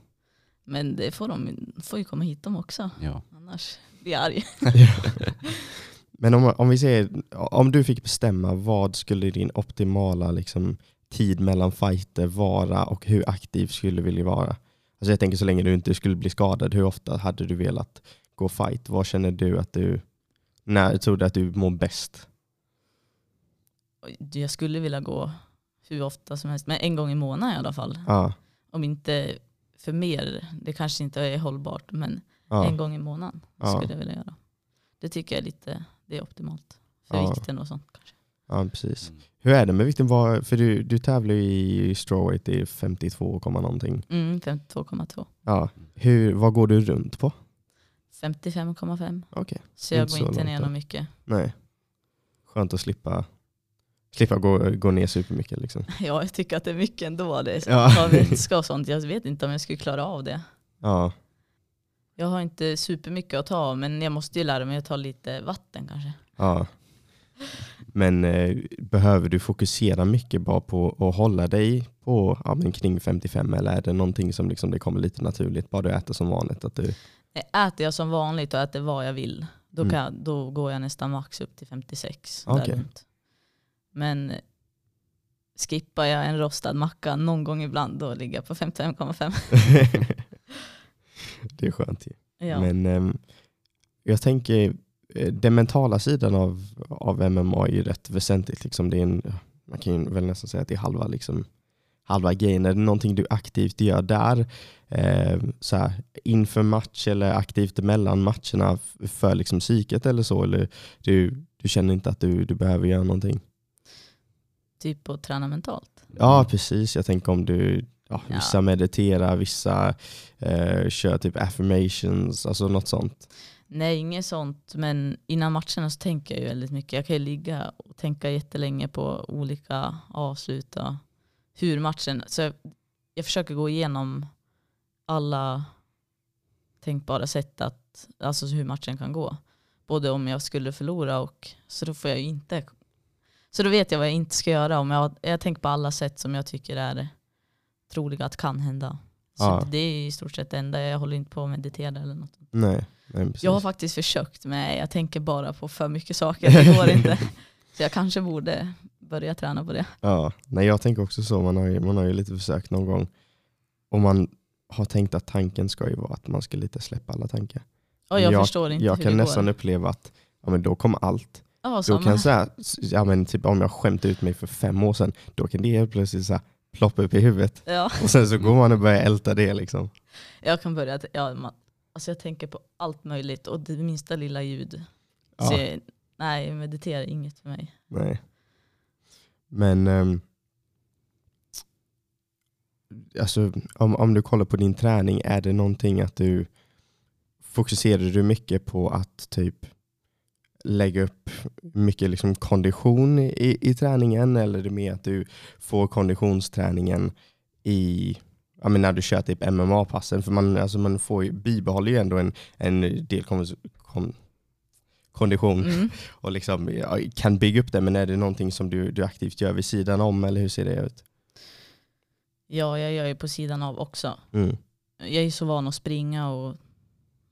Speaker 3: Men det får de får ju komma hit de också.
Speaker 2: ja.
Speaker 3: Annars blir jag arg.
Speaker 1: Men om, om vi säger, om du fick bestämma, vad skulle din optimala liksom, tid mellan fighter vara och hur aktiv skulle du vilja vara? Alltså jag tänker så länge du inte skulle bli skadad, hur ofta hade du velat gå fight? Vad känner du att du, när tror du att du mår bäst?
Speaker 3: Jag skulle vilja gå hur ofta som helst, men en gång i månaden i alla fall.
Speaker 1: Ja,
Speaker 3: Om inte för mer, det kanske inte är hållbart, men
Speaker 1: ja,
Speaker 3: en gång i månaden
Speaker 1: Ja.
Speaker 3: skulle jag vilja göra. Det tycker jag är lite, det är optimalt. För
Speaker 1: Ja.
Speaker 3: vikten och sånt kanske.
Speaker 1: ja precis.
Speaker 2: Mm.
Speaker 1: Hur är det med vikten? Vad- För du, du tävlar ju i strawweight i 52, komma någonting.
Speaker 3: Mm, 52,2.
Speaker 1: Ja. Hur, vad går du runt på?
Speaker 3: 55,5.
Speaker 1: Okej,
Speaker 3: Så jag
Speaker 1: Inte
Speaker 3: går
Speaker 1: så
Speaker 3: inte ner mycket.
Speaker 1: nej. Skönt att slippa, slippa gå, gå ner supermycket. Liksom.
Speaker 3: Ja, jag tycker att det är mycket ändå. Det
Speaker 1: Ja.
Speaker 3: vätska och sånt. Jag vet inte om jag skulle klara av det.
Speaker 1: Ja,
Speaker 3: Jag har inte supermycket att ta av, men jag måste ju lära mig att ta lite vatten kanske.
Speaker 1: ja. Men eh, behöver du fokusera mycket bara på att hålla dig på ja, men kring 55 eller är det någonting som liksom det kommer lite naturligt, bara du äter som vanligt? Att du...
Speaker 3: Äter jag som vanligt och äter vad jag vill, då,
Speaker 1: Mm.
Speaker 3: jag, då går jag nästan max upp till 56. där
Speaker 1: Okej.
Speaker 3: Men skippar jag en rostad macka någon gång ibland, då ligger jag på 55,5.
Speaker 1: det är skönt ju.
Speaker 3: Ja.
Speaker 1: Men ehm, jag tänker, eh, den mentala sidan av, av MMA är ju rätt väsentligt. Liksom det är en, man kan ju väl nästan säga att det är halva, liksom, halva grejen. Är det någonting du aktivt gör där, eh, så här, inför match eller aktivt mellan matcherna för liksom psyket eller så? Eller du, du känner inte att du, du behöver göra någonting?
Speaker 3: Typ att träna mentalt.
Speaker 1: Ja, precis. Jag tänker om du ja,
Speaker 3: Ja.
Speaker 1: vissa mediterar, vissa eh, kör typ affirmations, alltså något sånt.
Speaker 3: Nej, inget sånt. Men innan matcherna så tänker jag ju väldigt mycket. Jag kan ju ligga och tänka jättelänge på olika avslut och hur matchen... Så jag, jag försöker gå igenom alla tänkbara sätt att, alltså hur matchen kan gå. Både om jag skulle förlora och så då får jag ju inte... Så då vet jag vad jag inte ska göra. Om jag, jag tänker på alla sätt som jag tycker är troliga att kan hända. Så
Speaker 1: Ja.
Speaker 3: det är i stort sett det enda. Jag håller inte på att meditera eller något.
Speaker 1: Nej, nej.
Speaker 3: Jag har faktiskt försökt men jag tänker bara på för mycket saker. Det går inte. Så jag kanske borde börja träna på det.
Speaker 1: Ja, nej, jag tänker också så. Man har, ju, man har ju lite försökt någon gång. Och man har tänkt att tanken ska ju vara att man ska lite släppa alla tankar.
Speaker 3: Och jag,
Speaker 1: Jag-
Speaker 3: förstår inte
Speaker 1: Jag
Speaker 3: hur
Speaker 1: kan
Speaker 3: det
Speaker 1: nästan
Speaker 3: går.
Speaker 1: uppleva att ja, men då kommer allt.
Speaker 3: Ja,
Speaker 1: Då kan så här, ja, men typ, om jag skämt ut mig för fem år sedan, då kan det helt plötsligt så här, ploppa upp i huvudet.
Speaker 3: ja,
Speaker 1: Och sen så går man och börjar älta det. Liksom.
Speaker 3: jag kan börja, ja, man, alltså jag tänker på allt möjligt och det minsta lilla ljud.
Speaker 1: Ja.
Speaker 3: Så jag, nej, meditera är inget för mig.
Speaker 1: Nej. Men ehm, alltså, om, om du kollar på din träning, är det någonting att du fokuserar du mycket på att typ lägga upp mycket liksom kondition i, i träningen eller är det mer att du får konditionsträningen i ja, men när du kör typ MMA-passen? För man, alltså man får ju, bibehåller ju ändå en, en del kon, kon, kondition
Speaker 3: Mm.
Speaker 1: och liksom, ja, kan bygga upp det, men är det någonting som du, du aktivt gör vid sidan om eller hur ser det ut?
Speaker 3: Ja, jag gör ju på sidan av också.
Speaker 1: Mm.
Speaker 3: Jag är så van att springa och,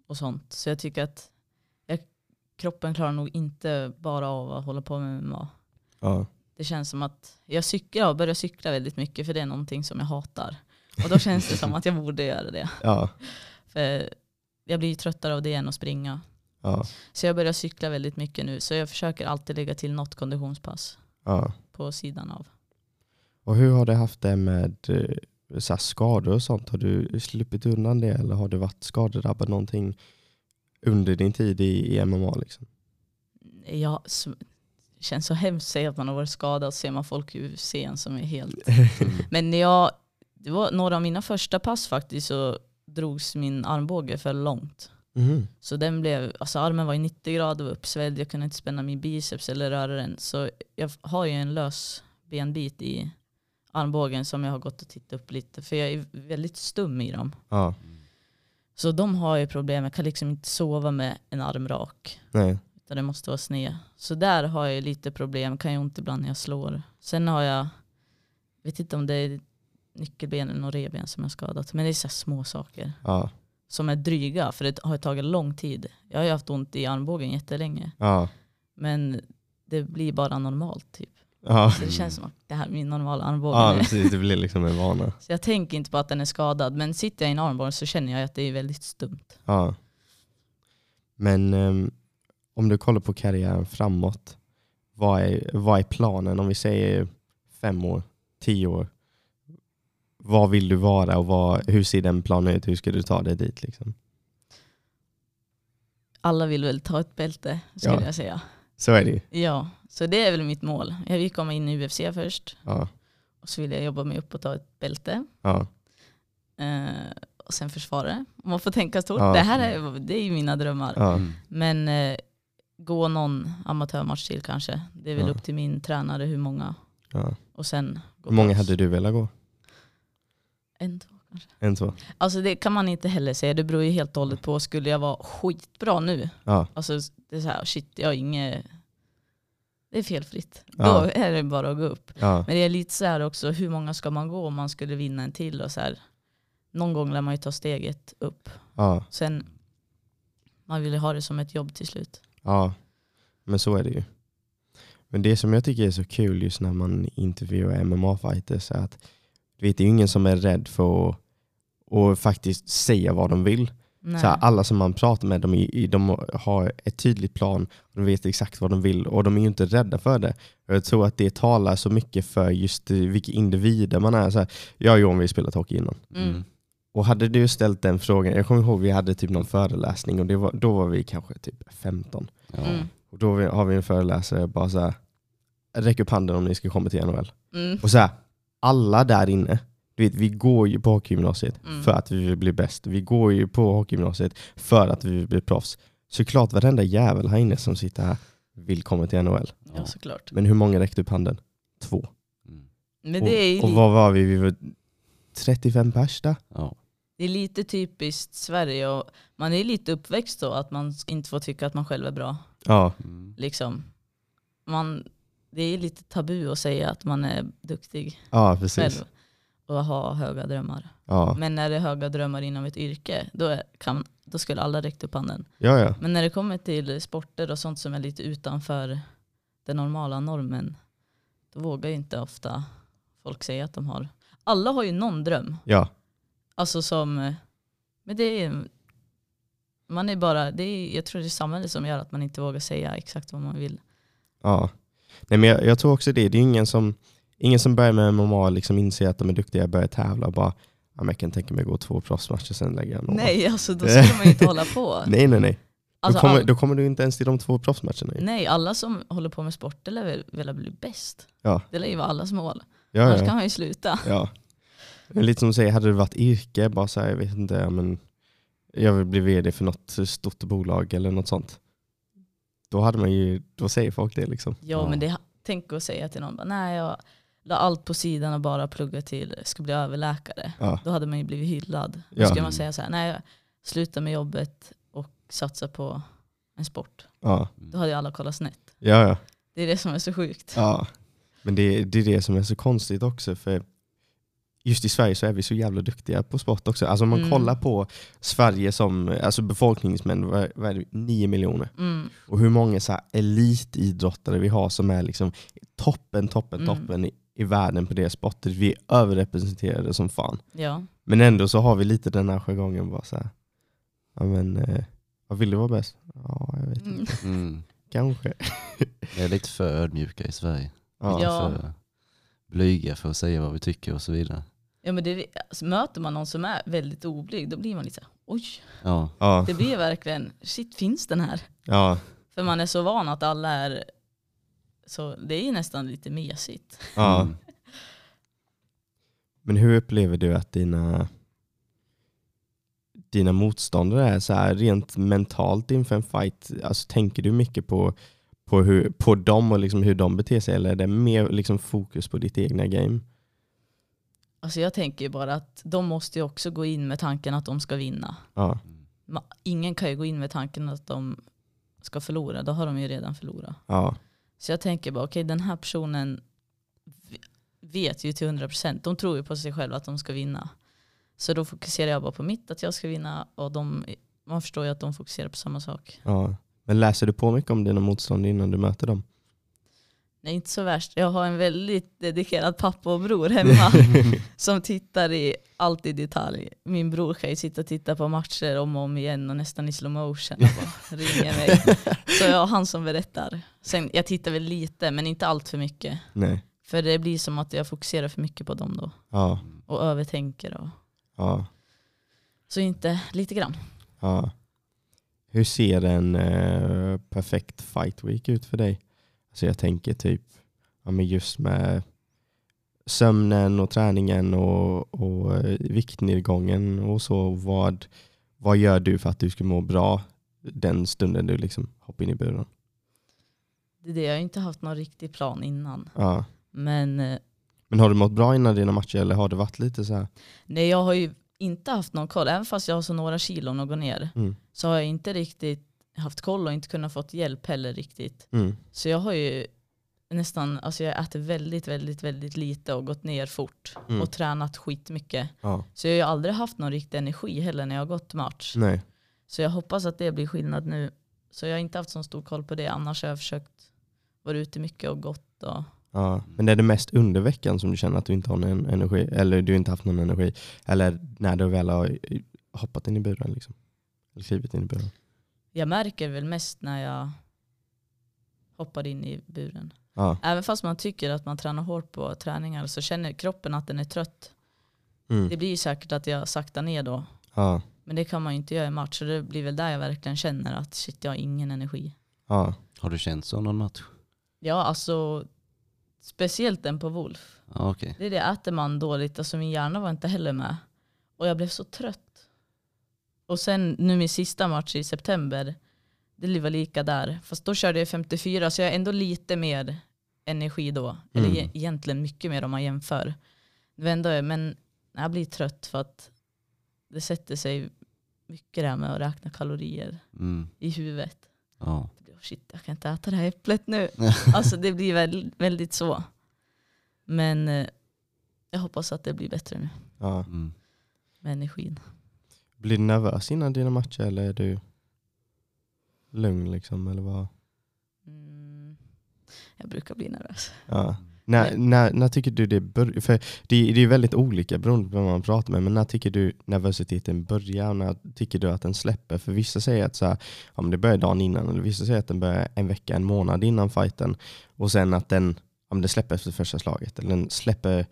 Speaker 3: och sånt. Så jag tycker att kroppen klarar nog inte bara av att hålla på med MMA.
Speaker 1: Ja.
Speaker 3: Det känns som att jag cyklar, jag börjar cykla väldigt mycket för det är någonting som jag hatar. Och då känns det som att jag borde göra det.
Speaker 1: Ja.
Speaker 3: För jag blir tröttare av det än att springa.
Speaker 1: Ja.
Speaker 3: Så jag börjar cykla väldigt mycket nu. Så jag försöker alltid lägga till något konditionspass
Speaker 1: Ja.
Speaker 3: på sidan av.
Speaker 1: Och hur har du haft det med eh, så skador och sånt? Har du sluppit undan det eller har du varit skadedrabbad någonting under din tid i, i MMA? Liksom?
Speaker 3: Jag, känns så hemskt att säga att man har varit skadad. Så ser man folk i UFCn som är helt... Men jag, det var några av mina första pass faktiskt så drogs min armbåge för långt.
Speaker 1: Mhm.
Speaker 3: Så den blev, alltså armen var i 90 grader och uppsvälld. Jag kunde inte spänna min biceps eller röra den. Så jag har ju en lös benbit i armbågen som jag har gått och tittat upp lite. För jag är väldigt stum i dem.
Speaker 1: Ja.
Speaker 3: Så de har ju problem. Jag kan liksom inte sova med en arm rak.
Speaker 1: Nej.
Speaker 3: Utan det måste vara sned. Så där har jag lite problem. Kan ju ont ibland när jag slår. Sen har jag, vet inte om det är nyckelbenen och revben som jag skadat. Men det är så små saker
Speaker 1: Ja.
Speaker 3: som är dryga. För det har tagit lång tid. Jag har ju haft ont i armbågen jättelänge.
Speaker 1: Ja.
Speaker 3: Men det blir bara normalt typ.
Speaker 1: Ja.
Speaker 3: Så det känns som att det här är min normala armbåge
Speaker 1: ja,
Speaker 3: nu.
Speaker 1: precis. Det blir liksom en vana.
Speaker 3: Så jag tänker inte på att den är skadad. Men sitter jag i en armbåge så känner jag att det är väldigt stumt.
Speaker 1: Ja. Men ehm, om du kollar på karriären framåt, vad är, vad är planen? Om vi säger fem år, tio år. Vad vill du vara och vad, hur ser den planen ut? Hur ska du ta dig dit? Liksom?
Speaker 3: Alla vill väl ta ett bälte skulle
Speaker 1: Ja.
Speaker 3: jag säga.
Speaker 1: Så är det ju.
Speaker 3: Ja, så det är väl mitt mål. Jag vill komma in i UFC först.
Speaker 1: Ja.
Speaker 3: Och så vill jag jobba mig upp och ta ett bälte.
Speaker 1: Ja.
Speaker 3: Eh, och sen försvara det. Om man får tänka stort.
Speaker 1: Ja.
Speaker 3: Det här är, det är ju mina drömmar.
Speaker 1: Ja.
Speaker 2: Mm.
Speaker 3: Men eh, gå någon amatörmatch till kanske. Det är väl
Speaker 1: Ja.
Speaker 3: upp till min tränare hur många.
Speaker 1: Ja.
Speaker 3: Och sen gå
Speaker 1: Hur många hade du velat gå?
Speaker 3: En, två
Speaker 1: En, två?
Speaker 3: Alltså det kan man inte heller säga. Det beror ju helt och hållet på. Skulle jag vara skitbra nu.
Speaker 1: Ja.
Speaker 3: Alltså det är så här, shit, jag har inget... det är felfritt.
Speaker 1: Ja.
Speaker 3: Då är det bara att gå upp.
Speaker 1: Ja,
Speaker 3: Men det är lite så här också, hur många ska man gå om man skulle vinna en till? Och så här. Någon gång lär man ju ta steget upp.
Speaker 1: ja,
Speaker 3: Sen, man vill ju ha det som ett jobb till slut.
Speaker 1: ja. Men så är det ju. Men det som jag tycker är så kul just när man intervjuar MMA-fighters är att du vet, det är ju ingen som är rädd för att, att faktiskt säga vad de vill. Så här, alla som man pratar med, de, de har ett tydligt plan, och de vet exakt vad de vill och de är ju inte rädda för det. Och Jag tror att det talar så mycket för just vilka individer man är. Så här, jag och Johan vi spelat hockey innan.
Speaker 3: Mm.
Speaker 1: Och hade du ställt den frågan, jag kommer ihåg vi hade typ någon föreläsning och det var, då var vi kanske typ 15.
Speaker 2: Ja.
Speaker 3: Mm.
Speaker 1: Och då har vi en föreläsare bara så här, räck upp handen om ni ska komma till NHL.
Speaker 3: Mm.
Speaker 1: Och så här, alla där inne, du vet, vi går ju på hockeygymnasiet
Speaker 3: Mm.
Speaker 1: för att vi vill bli bäst. Vi går ju på hockeygymnasiet för att vi vill bli proffs. Såklart varenda jävel här inne som sitter här vill komma till NHL.
Speaker 3: Ja såklart.
Speaker 1: Men hur många räckte upp handen? Två.
Speaker 2: Mm.
Speaker 3: Men det är, ju
Speaker 1: och, och vad var vi? Vi var 35 pers där.
Speaker 2: Ja.
Speaker 3: det är lite typiskt Sverige och man är lite uppväxt så att man inte får tycka att man själv är bra.
Speaker 1: Ja,
Speaker 2: Mm.
Speaker 3: Liksom. Man, det är lite tabu att säga att man är duktig
Speaker 1: ja precis.
Speaker 3: själv och ha höga drömmar.
Speaker 1: Ja.
Speaker 3: Men när det är höga drömmar inom ett yrke, då, är, kan, då skulle alla räckt upp handen.
Speaker 1: ja, ja.
Speaker 3: Men när det kommer till sporter och sånt som är lite utanför den normala normen, då vågar ju inte ofta folk säga att de har. Alla har ju någon dröm.
Speaker 1: ja.
Speaker 3: Alltså som, men det är, man är bara, det är, jag tror det är samhället som gör att man inte vågar säga exakt vad man vill.
Speaker 1: Ja. Nej, men jag, jag tror också det. Det är ingen som, ingen som börjar med MMA liksom inser att de är duktiga, börjar tävla och bara ja, jag kan tänka mig att gå två proffsmatcher sen lägga några.
Speaker 3: Nej, alltså då skulle man ju inte hålla på.
Speaker 1: nej, nej. nej.
Speaker 3: Alltså,
Speaker 1: då, kommer, då kommer du inte ens till de två proffsmatcherna.
Speaker 3: nej, alla som håller på med sport lär väl vilja bli bäst.
Speaker 1: Ja.
Speaker 3: Det lär ju vara allas mål.
Speaker 1: Ja,
Speaker 3: Annars
Speaker 1: ja.
Speaker 3: kan man ju sluta.
Speaker 1: ja. Men lite som du säger, hade det varit yrke, bara så här, jag vet inte, men jag vill bli vd för något stort bolag eller något sånt. Då hade man ju, då säger folk det liksom.
Speaker 3: Ja,
Speaker 2: Ja.
Speaker 3: men det, tänk att säga till någon, bara, nej jag la allt på sidan och bara plugga till, ska bli överläkare.
Speaker 1: Ja,
Speaker 3: Då hade man ju blivit hyllad. Då
Speaker 1: Ja.
Speaker 3: skulle man säga så här, nej jag slutar med jobbet och satsar på en sport.
Speaker 1: ja,
Speaker 3: Då hade ju alla kollat snett.
Speaker 1: ja. ja.
Speaker 3: Det är det som är så sjukt.
Speaker 1: Ja, men det, det är det som är så konstigt också. För just i Sverige så är vi så jävla duktiga på sport också. Alltså om man
Speaker 3: Mm.
Speaker 1: kollar på Sverige som alltså befolkningsmän, vad är det, 9 miljoner.
Speaker 3: Mm.
Speaker 1: Och hur många så här elitidrottare vi har som är liksom toppen, toppen,
Speaker 3: Mm.
Speaker 1: toppen i, i världen på det sportet. Vi är överrepresenterade som fan.
Speaker 3: Ja.
Speaker 1: Men ändå så har vi lite den här jargongen bara så här. Ja men, eh, vad vill du vara bäst? Ja, jag vet inte.
Speaker 3: Mm.
Speaker 2: Mm.
Speaker 1: Kanske.
Speaker 2: Vi är lite för ödmjuka i Sverige.
Speaker 1: Ja.
Speaker 3: Ja.
Speaker 2: För blyga för att säga vad vi tycker och så vidare.
Speaker 3: Ja, men det, alltså, möter man någon som är väldigt oblyg, då blir man lite så här, oj,
Speaker 2: Ja,
Speaker 1: Ja,
Speaker 3: det blir verkligen, shit finns den här?
Speaker 1: ja,
Speaker 3: För man är så van att alla är, så det är ju nästan lite mesigt.
Speaker 1: ja.
Speaker 2: Mm.
Speaker 1: Men hur upplever du att dina, dina motståndare är så här rent mentalt inför en fight? Alltså, tänker du mycket på, på, hur, på dem och liksom hur de beter sig eller är det mer liksom fokus på ditt egna game?
Speaker 3: Alltså jag tänker ju bara att de måste ju också gå in med tanken att de ska vinna.
Speaker 1: Ja,
Speaker 3: Ma- Ingen kan ju gå in med tanken att de ska förlora, då har de ju redan förlorat.
Speaker 1: ja,
Speaker 3: Så jag tänker bara, okej den här personen v- vet ju till 100%, de tror ju på sig själva att de ska vinna. Så då fokuserar jag bara på mitt, att jag ska vinna och de, man förstår ju att de fokuserar på samma sak.
Speaker 1: ja. Men läser du på mycket om dina motstånd innan du möter dem?
Speaker 3: Nej inte så värst, jag har en väldigt dedikerad pappa och bror hemma som tittar i allt i detalj. Min bror kan ju sitta och titta på matcher om och om igen och nästan i slow motion och bara ringer mig. Så jag har han som berättar. Sen, jag tittar väl lite men inte allt för mycket.
Speaker 1: Nej.
Speaker 3: För det blir som att jag fokuserar för mycket på dem då.
Speaker 1: Ja,
Speaker 3: Och övertänker. Och,
Speaker 1: ja,
Speaker 3: så inte, lite grann.
Speaker 1: ja. Hur ser en eh, perfekt fight week ut för dig? Alltså jag tänker typ ja, men just med sömnen och träningen och, och eh, viktnedgången och så. Vad, vad gör du för att du ska må bra den stunden du liksom hoppar in i buren?
Speaker 3: Det är det, jag har inte haft någon riktig plan innan.
Speaker 1: Ja.
Speaker 3: Men eh,
Speaker 1: Men har du mått bra innan dina matcher eller har det varit lite så här?
Speaker 3: nej, jag har ju inte haft någon koll. Även fast jag har så några kilon att gå ner
Speaker 1: Mm.
Speaker 3: så har jag inte riktigt haft koll och inte kunnat fått hjälp heller riktigt.
Speaker 1: Mm.
Speaker 3: Så jag har ju nästan, alltså jag äter väldigt, väldigt, väldigt lite och gått ner fort
Speaker 1: Mm.
Speaker 3: och tränat skitmycket.
Speaker 1: Ja.
Speaker 3: Så jag har ju aldrig haft någon riktig energi heller när jag har gått match.
Speaker 1: Nej.
Speaker 3: Så jag hoppas att det blir skillnad nu. Så jag har inte haft så stor koll på det, annars har jag försökt vara ute mycket och gått. Och,
Speaker 1: Ja. Men är det mest under veckan som du känner att du inte har någon energi? Eller du inte haft någon energi? Eller när du väl har hoppat in i buren? Liksom? Eller klivit in i buren?
Speaker 3: Jag märker väl mest när jag hoppar in i buren.
Speaker 1: Ja.
Speaker 3: Även fast man tycker att man tränar hårt på träningar så känner kroppen att den är trött.
Speaker 1: Mm.
Speaker 3: Det blir ju säkert att jag saktar ner då.
Speaker 1: Ja.
Speaker 3: Men det kan man ju inte göra i match. Så det blir väl där jag verkligen känner att shit, jag har ingen energi.
Speaker 1: Ja.
Speaker 2: Har du känt så någon match?
Speaker 3: Ja, alltså speciellt den på Wolf.
Speaker 2: Ja, okej.
Speaker 3: Det är det, äter man dåligt, alltså min hjärna var inte heller med. Och jag blev så trött. Och sen nu min sista match i september, det var lika där. Fast då körde jag 54 så jag har ändå lite mer energi då. Eller
Speaker 1: Mm.
Speaker 3: e- egentligen mycket mer om man jämför. Ändå, men jag blir trött för att det sätter sig mycket det här med att räkna kalorier
Speaker 2: Mm.
Speaker 3: i huvudet.
Speaker 2: Ja.
Speaker 3: Det blir, oh shit, jag kan inte äta det här äpplet nu. alltså det blir väl, väldigt så. Men eh, jag hoppas att det blir bättre nu
Speaker 1: ja.
Speaker 2: Mm.
Speaker 3: med energin.
Speaker 1: Blir du nervös innan dina matcher eller är du lugn? Liksom, eller vad?
Speaker 3: Mm, jag brukar bli nervös.
Speaker 1: Ja. När, när, när tycker du det börjar? För det, det är väldigt olika beroende på vem man pratar med. Men när tycker du nervositeten börjar och när tycker du att den släpper? För vissa säger att så här, ja, men det börjar dagen innan. Eller vissa säger att den börjar en vecka, en månad innan fighten. Och sen att den, ja, men det släpper efter första slaget. Eller den släpper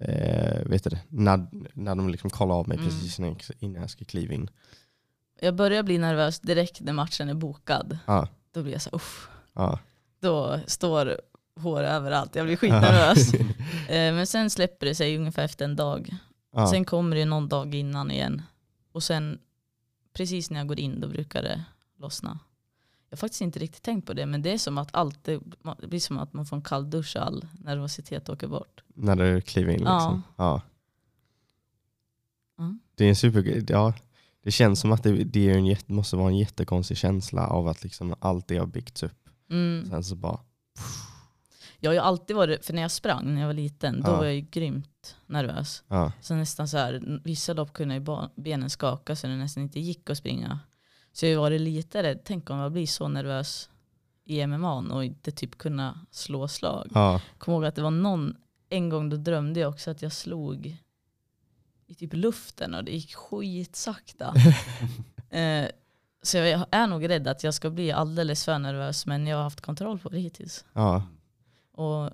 Speaker 1: eh, vet du, när, när de liksom kollar av mig
Speaker 3: Mm.
Speaker 1: precis innan jag- ska kliva in.
Speaker 3: Jag börjar bli nervös direkt när matchen är bokad.
Speaker 1: Ja,
Speaker 3: Då blir jag så uff.
Speaker 1: ja.
Speaker 3: Då står hår överallt. Jag blir skitnervös. Eh, Men sen släpper det sig ungefär efter en dag.
Speaker 1: ja.
Speaker 3: Sen kommer det någon dag innan igen. Och sen precis när jag går in då brukar det lossna. Jag har faktiskt inte riktigt tänkt på det men det är som att allt, det blir som att man får en kall dusch och all nervositet åker bort.
Speaker 1: När du kliver in
Speaker 3: Ja.
Speaker 1: liksom. Ja.
Speaker 3: Mm.
Speaker 1: Det är en super, ja, det känns som att det, det är en måste vara en jättekonstig känsla av att liksom allt det har byggts upp.
Speaker 3: Mm.
Speaker 1: Sen så bara,
Speaker 3: Jag har ju alltid varit, för när jag sprang när jag var liten, då
Speaker 1: Ja.
Speaker 3: var jag ju grymt nervös.
Speaker 1: ja,
Speaker 3: Så nästan så här, vissa lopp kunde ju benen skaka så det nästan inte gick att springa. Så jag har varit lite rädd, tänk om jag blir så nervös i MMA och inte typ kunna slå slag.
Speaker 1: ja,
Speaker 3: Kommer ihåg att det var någon, en gång då drömde jag också att jag slog i typ luften och det gick skitsakta. eh, så jag är nog rädd att jag ska bli alldeles för nervös men jag har haft kontroll på det hittills.
Speaker 1: ja,
Speaker 3: Och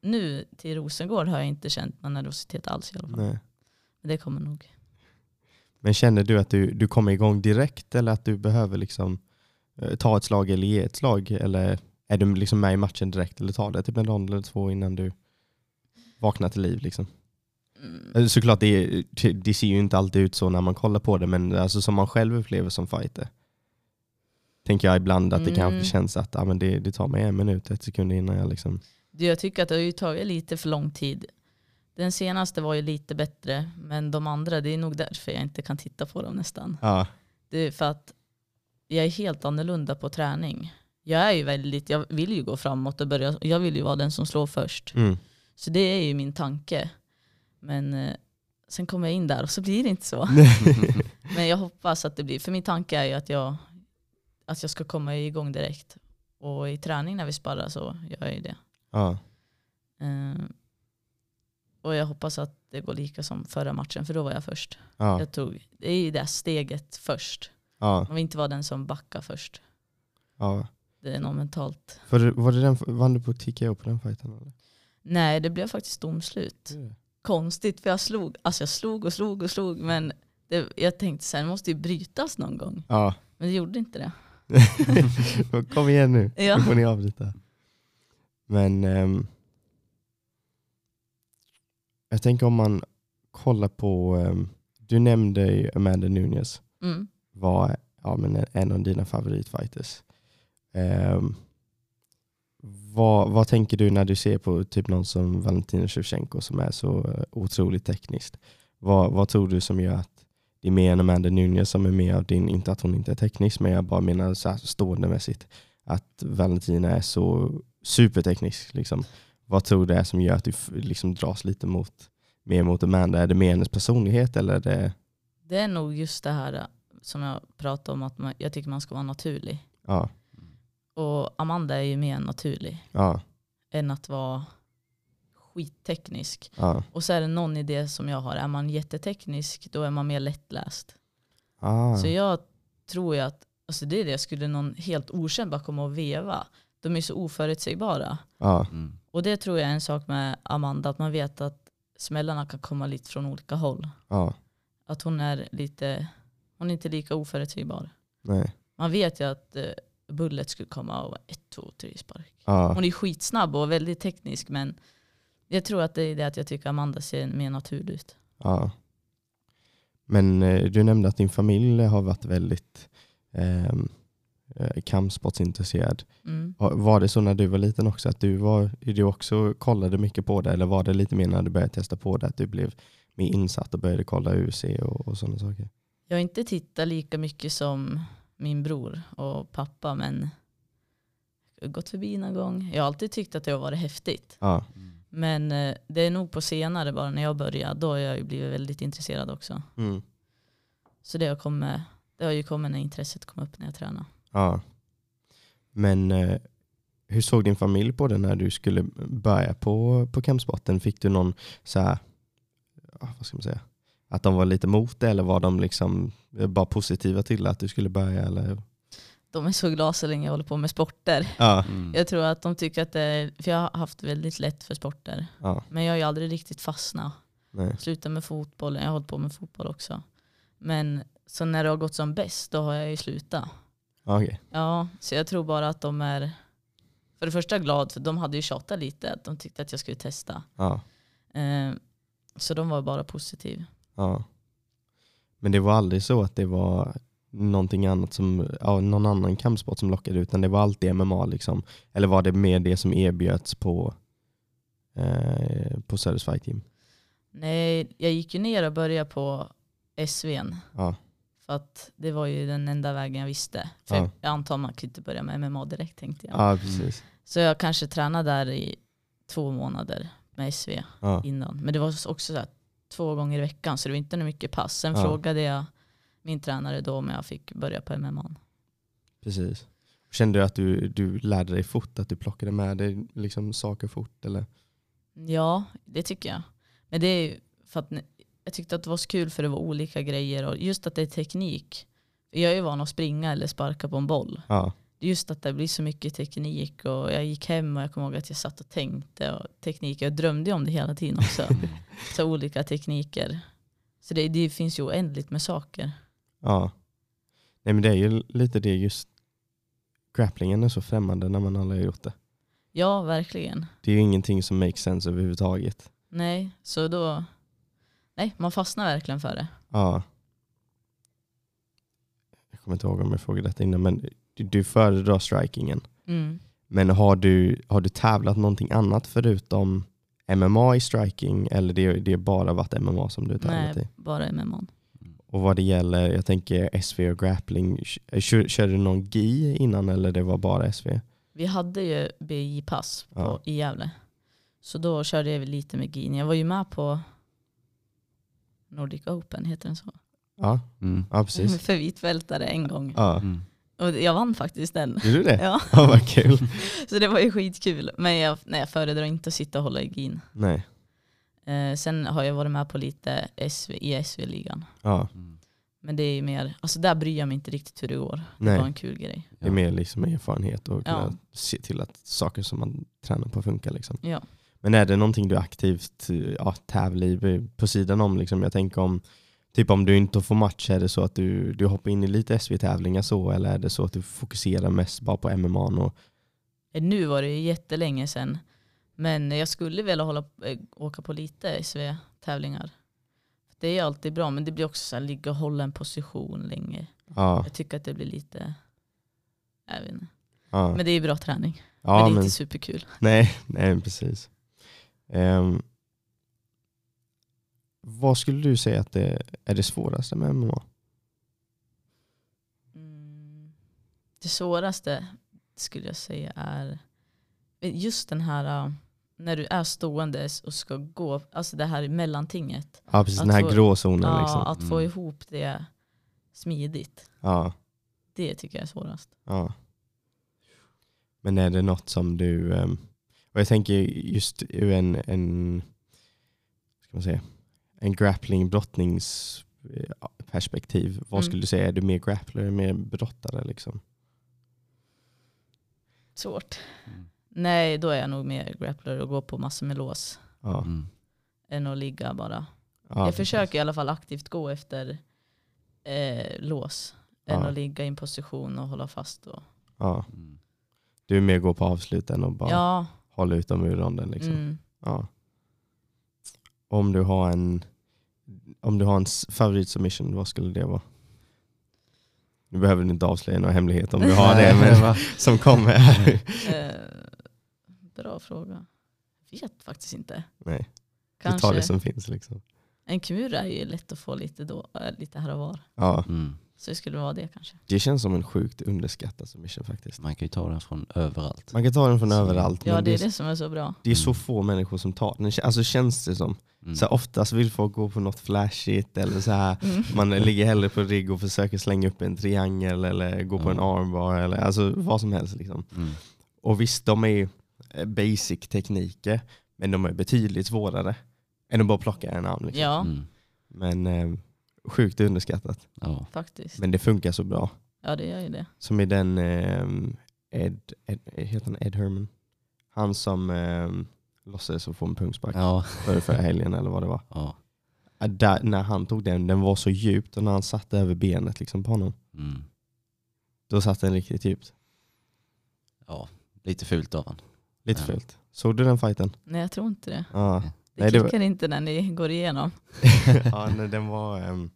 Speaker 3: nu till Rosengård har jag inte känt någon nervositet alls i alla fall.
Speaker 1: nej.
Speaker 3: Men det kommer nog.
Speaker 1: Men känner du att du, du kommer igång direkt eller att du behöver liksom eh, ta ett slag eller ge ett slag? Eller är du liksom med i matchen direkt eller tar det typ en rond eller två innan du vaknar till liv? Liksom?
Speaker 3: Mm.
Speaker 1: Eller Såklart, det, det ser ju inte alltid ut så när man kollar på det, men alltså som man själv upplever som fighter. Tänker jag ibland att det
Speaker 3: Mm.
Speaker 1: kanske känns att ah, men det, det tar mig en minut, ett sekund innan jag liksom...
Speaker 3: Jag tycker att det har ju tagit lite för lång tid. Den senaste var ju lite bättre, men de andra, det är nog därför jag inte kan titta på dem nästan.
Speaker 1: Ja,
Speaker 3: Det är för att jag är helt annorlunda på träning. Jag är ju väldigt, jag vill ju gå framåt och börja, jag vill ju vara den som slår först.
Speaker 1: mm.
Speaker 3: Så det är ju min tanke. Men eh, sen kommer jag in där och så blir det inte så. Men jag hoppas att det blir, för min tanke är ju att jag, att jag ska komma igång direkt. Och i träning när vi sparrar så gör jag ju det.
Speaker 1: ja,
Speaker 3: Eh, och jag hoppas att det går lika som förra matchen, för då var jag först.
Speaker 1: ja,
Speaker 3: Jag tog, det är ju det steget först.
Speaker 1: ja,
Speaker 3: Man vill inte vara den som backar först.
Speaker 1: ja.
Speaker 3: Det är nog mentalt.
Speaker 1: Var det, var det den, vann du på TKO på den fighten? Eller?
Speaker 3: Nej, det blev faktiskt domslut. Konstigt, för jag slog, alltså jag slog och slog och slog, men det, jag tänkte det måste ju brytas någon gång.
Speaker 1: Ja.
Speaker 3: Men det gjorde inte det.
Speaker 1: Kom igen nu,
Speaker 3: Ja.
Speaker 1: nu får ni avbryta. Men ehm, jag tänker om man kollar på, ehm, du nämnde ju Amanda Nunez
Speaker 3: Mm.
Speaker 1: var ja, men en av dina favoritfighters. Ehm, vad, vad tänker du när du ser på typ någon som Valentina Shevchenko som är så eh, otroligt tekniskt? Vad, vad tror du som gör att det är mer än Amanda Nunez som är mer av din, inte att hon inte är teknisk, men jag bara menar så här ståendemässigt, att Valentina är så superteknisk. Liksom. Vad tror du är som gör att du liksom dras lite mot, mer mot Amanda? Är det mer hennes personlighet eller är det...
Speaker 3: Det är nog just det här eh, som jag pratade om, att man, jag tycker man ska vara naturlig.
Speaker 1: Ja,
Speaker 3: Och Amanda är ju mer naturlig
Speaker 1: ja,
Speaker 3: än att vara skitteknisk.
Speaker 1: ja.
Speaker 3: Och så är det någon idé som jag har, är man jätteteknisk då är man mer lättläst.
Speaker 1: Ah,
Speaker 3: Så jag tror ju att, alltså det är det, skulle någon helt okänd bara komma och veva, de är så oförutsägbara.
Speaker 1: ja,
Speaker 2: Mm.
Speaker 3: Och det tror jag är en sak med Amanda, att man vet att smällarna kan komma lite från olika håll.
Speaker 1: ja,
Speaker 3: Att hon är lite, hon är inte lika oförutsägbar.
Speaker 1: nej.
Speaker 3: Man vet ju att eh, Bullet skulle komma och ett, två, tre spark.
Speaker 1: Ja,
Speaker 3: Hon är skitsnabb och väldigt teknisk men jag tror att det är det att jag tycker Amanda ser mer naturlig ut.
Speaker 1: ja. Men eh, du nämnde att din familj har varit väldigt eh, kampsportsintresserad.
Speaker 3: Mm.
Speaker 1: Var det så när du var liten också att du, var, du också kollade mycket på det eller var det lite mer när du började testa på det att du blev mer insatt och började kolla UC och, och sådana saker?
Speaker 3: Jag har inte tittat lika mycket som min bror och pappa men gått förbi någon gång. Jag har alltid tyckt att det har varit häftigt.
Speaker 1: Ja,
Speaker 3: Men eh, det är nog på senare bara när jag började, då har jag ju blivit väldigt intresserad också.
Speaker 1: mm.
Speaker 3: Så det har, kommit, det har ju kommit när intresset kom upp när jag tränade.
Speaker 1: Ja. Men eh, hur såg din familj på det när du skulle börja på, på kampsporten? Fick du någon så här, vad ska man säga, att de var lite mot det eller var de liksom bara positiva till att du skulle börja? Eller?
Speaker 3: De är så glada så länge jag håller på med sporter.
Speaker 1: Ja,
Speaker 2: Mm.
Speaker 3: Jag tror att de tycker att det för jag har haft väldigt lätt för sporter.
Speaker 1: ja,
Speaker 3: Men jag har ju aldrig riktigt fastnat.
Speaker 1: nej.
Speaker 3: Slutat med fotbollen, jag har hållit på med fotboll också. Men så när det har gått som bäst, då har jag ju slutat.
Speaker 1: Ja, okej.
Speaker 3: Ja, så jag tror bara att de är för det första glad, för de hade ju tjatat lite, att de tyckte att jag skulle testa.
Speaker 1: Ja,
Speaker 3: Eh, så de var bara positiva.
Speaker 1: ja. Men det var aldrig så att det var någonting annat som, ja, någon annan kampsport som lockade utan det var alltid MMA liksom? Eller var det mer det som erbjöds på, eh, på Söders Fight Team?
Speaker 3: Nej, jag gick ju ner och började på SVn.
Speaker 1: Ja,
Speaker 3: För att det var ju den enda vägen jag visste. För
Speaker 1: Ja.
Speaker 3: jag antar man kan inte börja med MMA direkt tänkte jag.
Speaker 1: ja precis.
Speaker 3: Så jag kanske tränade där i två månader med SV
Speaker 1: Ja,
Speaker 3: innan. Men det var också så här, två gånger i veckan så det var inte mycket pass. Sen
Speaker 1: Ja.
Speaker 3: frågade jag min tränare då om jag fick börja på MMA.
Speaker 1: precis. Kände du att du, du lärde dig fort, att du plockade med dig liksom saker fort? Eller?
Speaker 3: Ja, det tycker jag. Men det är för att jag tyckte att det var så kul för det var olika grejer och just att det är teknik. Jag är ju van att springa eller sparka på en boll.
Speaker 1: Ja,
Speaker 3: Just att det blir så mycket teknik och jag gick hem och jag kommer ihåg att jag satt och tänkte och teknik. Jag drömde om det hela tiden också. så olika tekniker. Så det, det finns ju oändligt med saker.
Speaker 1: ja. Nej men det är ju lite det just, grapplingen är så främmande när man aldrig har gjort det.
Speaker 3: Ja, verkligen.
Speaker 1: Det är ju ingenting som makes sense överhuvudtaget.
Speaker 3: Nej, så då... Nej, man fastnar verkligen för det.
Speaker 1: Ja. Jag kommer inte ihåg om jag frågade detta innan, men du, du föredrar strikingen.
Speaker 3: Mm.
Speaker 1: Men har du, har du tävlat någonting annat förutom MMA i striking eller det, det är bara varit MMA som du har tävlat i?
Speaker 3: Nej, bara MMA.
Speaker 1: Och vad det gäller, jag tänker SV och grappling, kör, körde du någon GI innan eller det var bara SV?
Speaker 3: Vi hade ju BI-pass på,
Speaker 1: Ja.
Speaker 3: i Gävle. Så då körde jag lite med GIN. Jag var ju med på Nordic Open, heter den så?
Speaker 1: Ja,
Speaker 2: Mm.
Speaker 1: ja precis.
Speaker 3: För vitbältare en gång.
Speaker 1: Ja.
Speaker 2: Mm.
Speaker 3: Och jag vann faktiskt den.
Speaker 1: Gjorde du det?
Speaker 3: Ja,
Speaker 1: Ja, vad kul.
Speaker 3: så det var ju skitkul. Men jag, nej, jag föredrar inte att sitta och hålla i GIN.
Speaker 1: Nej.
Speaker 3: Eh, sen har jag varit med på lite SV, i SV-ligan.
Speaker 1: Ja,
Speaker 2: Mm.
Speaker 3: Men det är ju mer, alltså där bryr jag mig inte riktigt hur det går. Det
Speaker 1: Nej.
Speaker 3: var en kul grej.
Speaker 1: det är mer liksom erfarenhet och kunna
Speaker 3: Ja.
Speaker 1: se till att saker som man tränar på funkar. Liksom.
Speaker 3: Ja.
Speaker 1: Men är det någonting du aktivt ja, tävlar i på sidan om? Liksom? Jag tänker om Typ om du inte får match, är det så att du, du hoppar in i lite SV-tävlingar så eller är det så att du fokuserar mest bara på MMA? Och,
Speaker 3: Eh, Nu var det ju jättelänge sedan. Men jag skulle vilja hålla, eh, åka på lite SV-tävlingar. Det är alltid bra, men det blir också så här, ligga och hålla en position länge.
Speaker 1: ja,
Speaker 3: Jag tycker att det blir lite... Jag vet inte.
Speaker 1: ja,
Speaker 3: Men det är bra träning.
Speaker 1: ja,
Speaker 3: men det är
Speaker 1: men,
Speaker 3: inte superkul.
Speaker 1: nej, nej, precis. Ehm, vad skulle du säga att det är det svåraste med MMA?
Speaker 3: Mm. Det svåraste skulle jag säga är just den här äh, när du är ståendes och ska gå, alltså det här mellantinget.
Speaker 1: Ja precis,
Speaker 3: Att
Speaker 1: den här
Speaker 3: få-
Speaker 1: gråzonen
Speaker 3: Ja,
Speaker 1: liksom.
Speaker 3: att få
Speaker 2: Mm.
Speaker 3: ihop det smidigt.
Speaker 1: Ja,
Speaker 3: Det tycker jag är svårast.
Speaker 1: ja. Men är det något som du, ehm, och jag tänker just ur en, en ska man säga, en grappling brottnings perspektiv. Vad
Speaker 3: Mm.
Speaker 1: skulle du säga, är du mer grappler eller mer brottare liksom?
Speaker 3: Svårt.
Speaker 2: Mm.
Speaker 3: Nej, då är jag nog mer grappler och går på massor med lås
Speaker 1: Ja,
Speaker 2: Mm.
Speaker 3: än att ligga bara.
Speaker 1: ja,
Speaker 3: jag försöker i alla fall aktivt gå efter eh, lås än
Speaker 1: Ja.
Speaker 3: att ligga i en position och hålla fast. Och,
Speaker 1: Ja.
Speaker 2: Mm.
Speaker 1: Du är mer gå på avslut än att bara
Speaker 3: ja,
Speaker 1: hålla ut dem ur ronden liksom.
Speaker 3: mm.
Speaker 1: Ja. Om du har en om du har en favoritsubmission, vad skulle det vara? Nu behöver du inte avslöja några hemligheter om du har det, men som kommer här.
Speaker 3: eh, bra fråga. Vet faktiskt inte.
Speaker 1: Nej, du
Speaker 3: Kanske.
Speaker 1: tar det som finns. Liksom.
Speaker 3: En kimura är ju lätt att få lite, då, äh, lite här och var.
Speaker 1: Ja,
Speaker 2: Mm.
Speaker 3: Så det skulle vara det kanske.
Speaker 1: det känns som en sjukt underskattad submission faktiskt.
Speaker 2: Man kan ju ta den från överallt.
Speaker 1: Man kan ta den från
Speaker 2: Så-
Speaker 1: överallt,
Speaker 3: Ja det är
Speaker 1: det,
Speaker 3: som är så bra.
Speaker 1: det är så
Speaker 2: Mm.
Speaker 1: få människor som tar den. Alltså känns det som.
Speaker 2: Mm.
Speaker 1: Så oftast vill folk gå på något flashigt eller så här.
Speaker 3: Mm.
Speaker 1: Man ligger hellre på rigg och försöker slänga upp en triangel eller gå på en armbar eller alltså vad som helst. Liksom.
Speaker 2: Mm.
Speaker 1: Och visst, de är eh, basic tekniker, men de är betydligt svårare än att bara plocka en arm. Liksom.
Speaker 3: Ja,
Speaker 2: Mm.
Speaker 1: Men eh, sjukt underskattat.
Speaker 2: Ja.
Speaker 3: faktiskt.
Speaker 1: Men det funkar så bra.
Speaker 3: Ja det gör ju det.
Speaker 1: Som i den eh, Ed, Ed, heter han Ed Herman? Han som eh, låtsades att få en pungspark
Speaker 2: Ja.
Speaker 1: för förra helgen eller vad det var.
Speaker 2: Ja.
Speaker 1: Där, när han tog den, den var så djupt och när han satte över benet liksom på honom,
Speaker 2: Mm.
Speaker 1: då satt den riktigt djupt.
Speaker 2: ja. Lite fult av han.
Speaker 1: Lite
Speaker 2: Ja.
Speaker 1: fult. Såg du den fighten?
Speaker 3: Nej jag tror inte det.
Speaker 1: Ja.
Speaker 3: Det
Speaker 1: Nej, det var-
Speaker 3: klickar inte när ni går igenom.
Speaker 1: ja, nej, den var... ehm,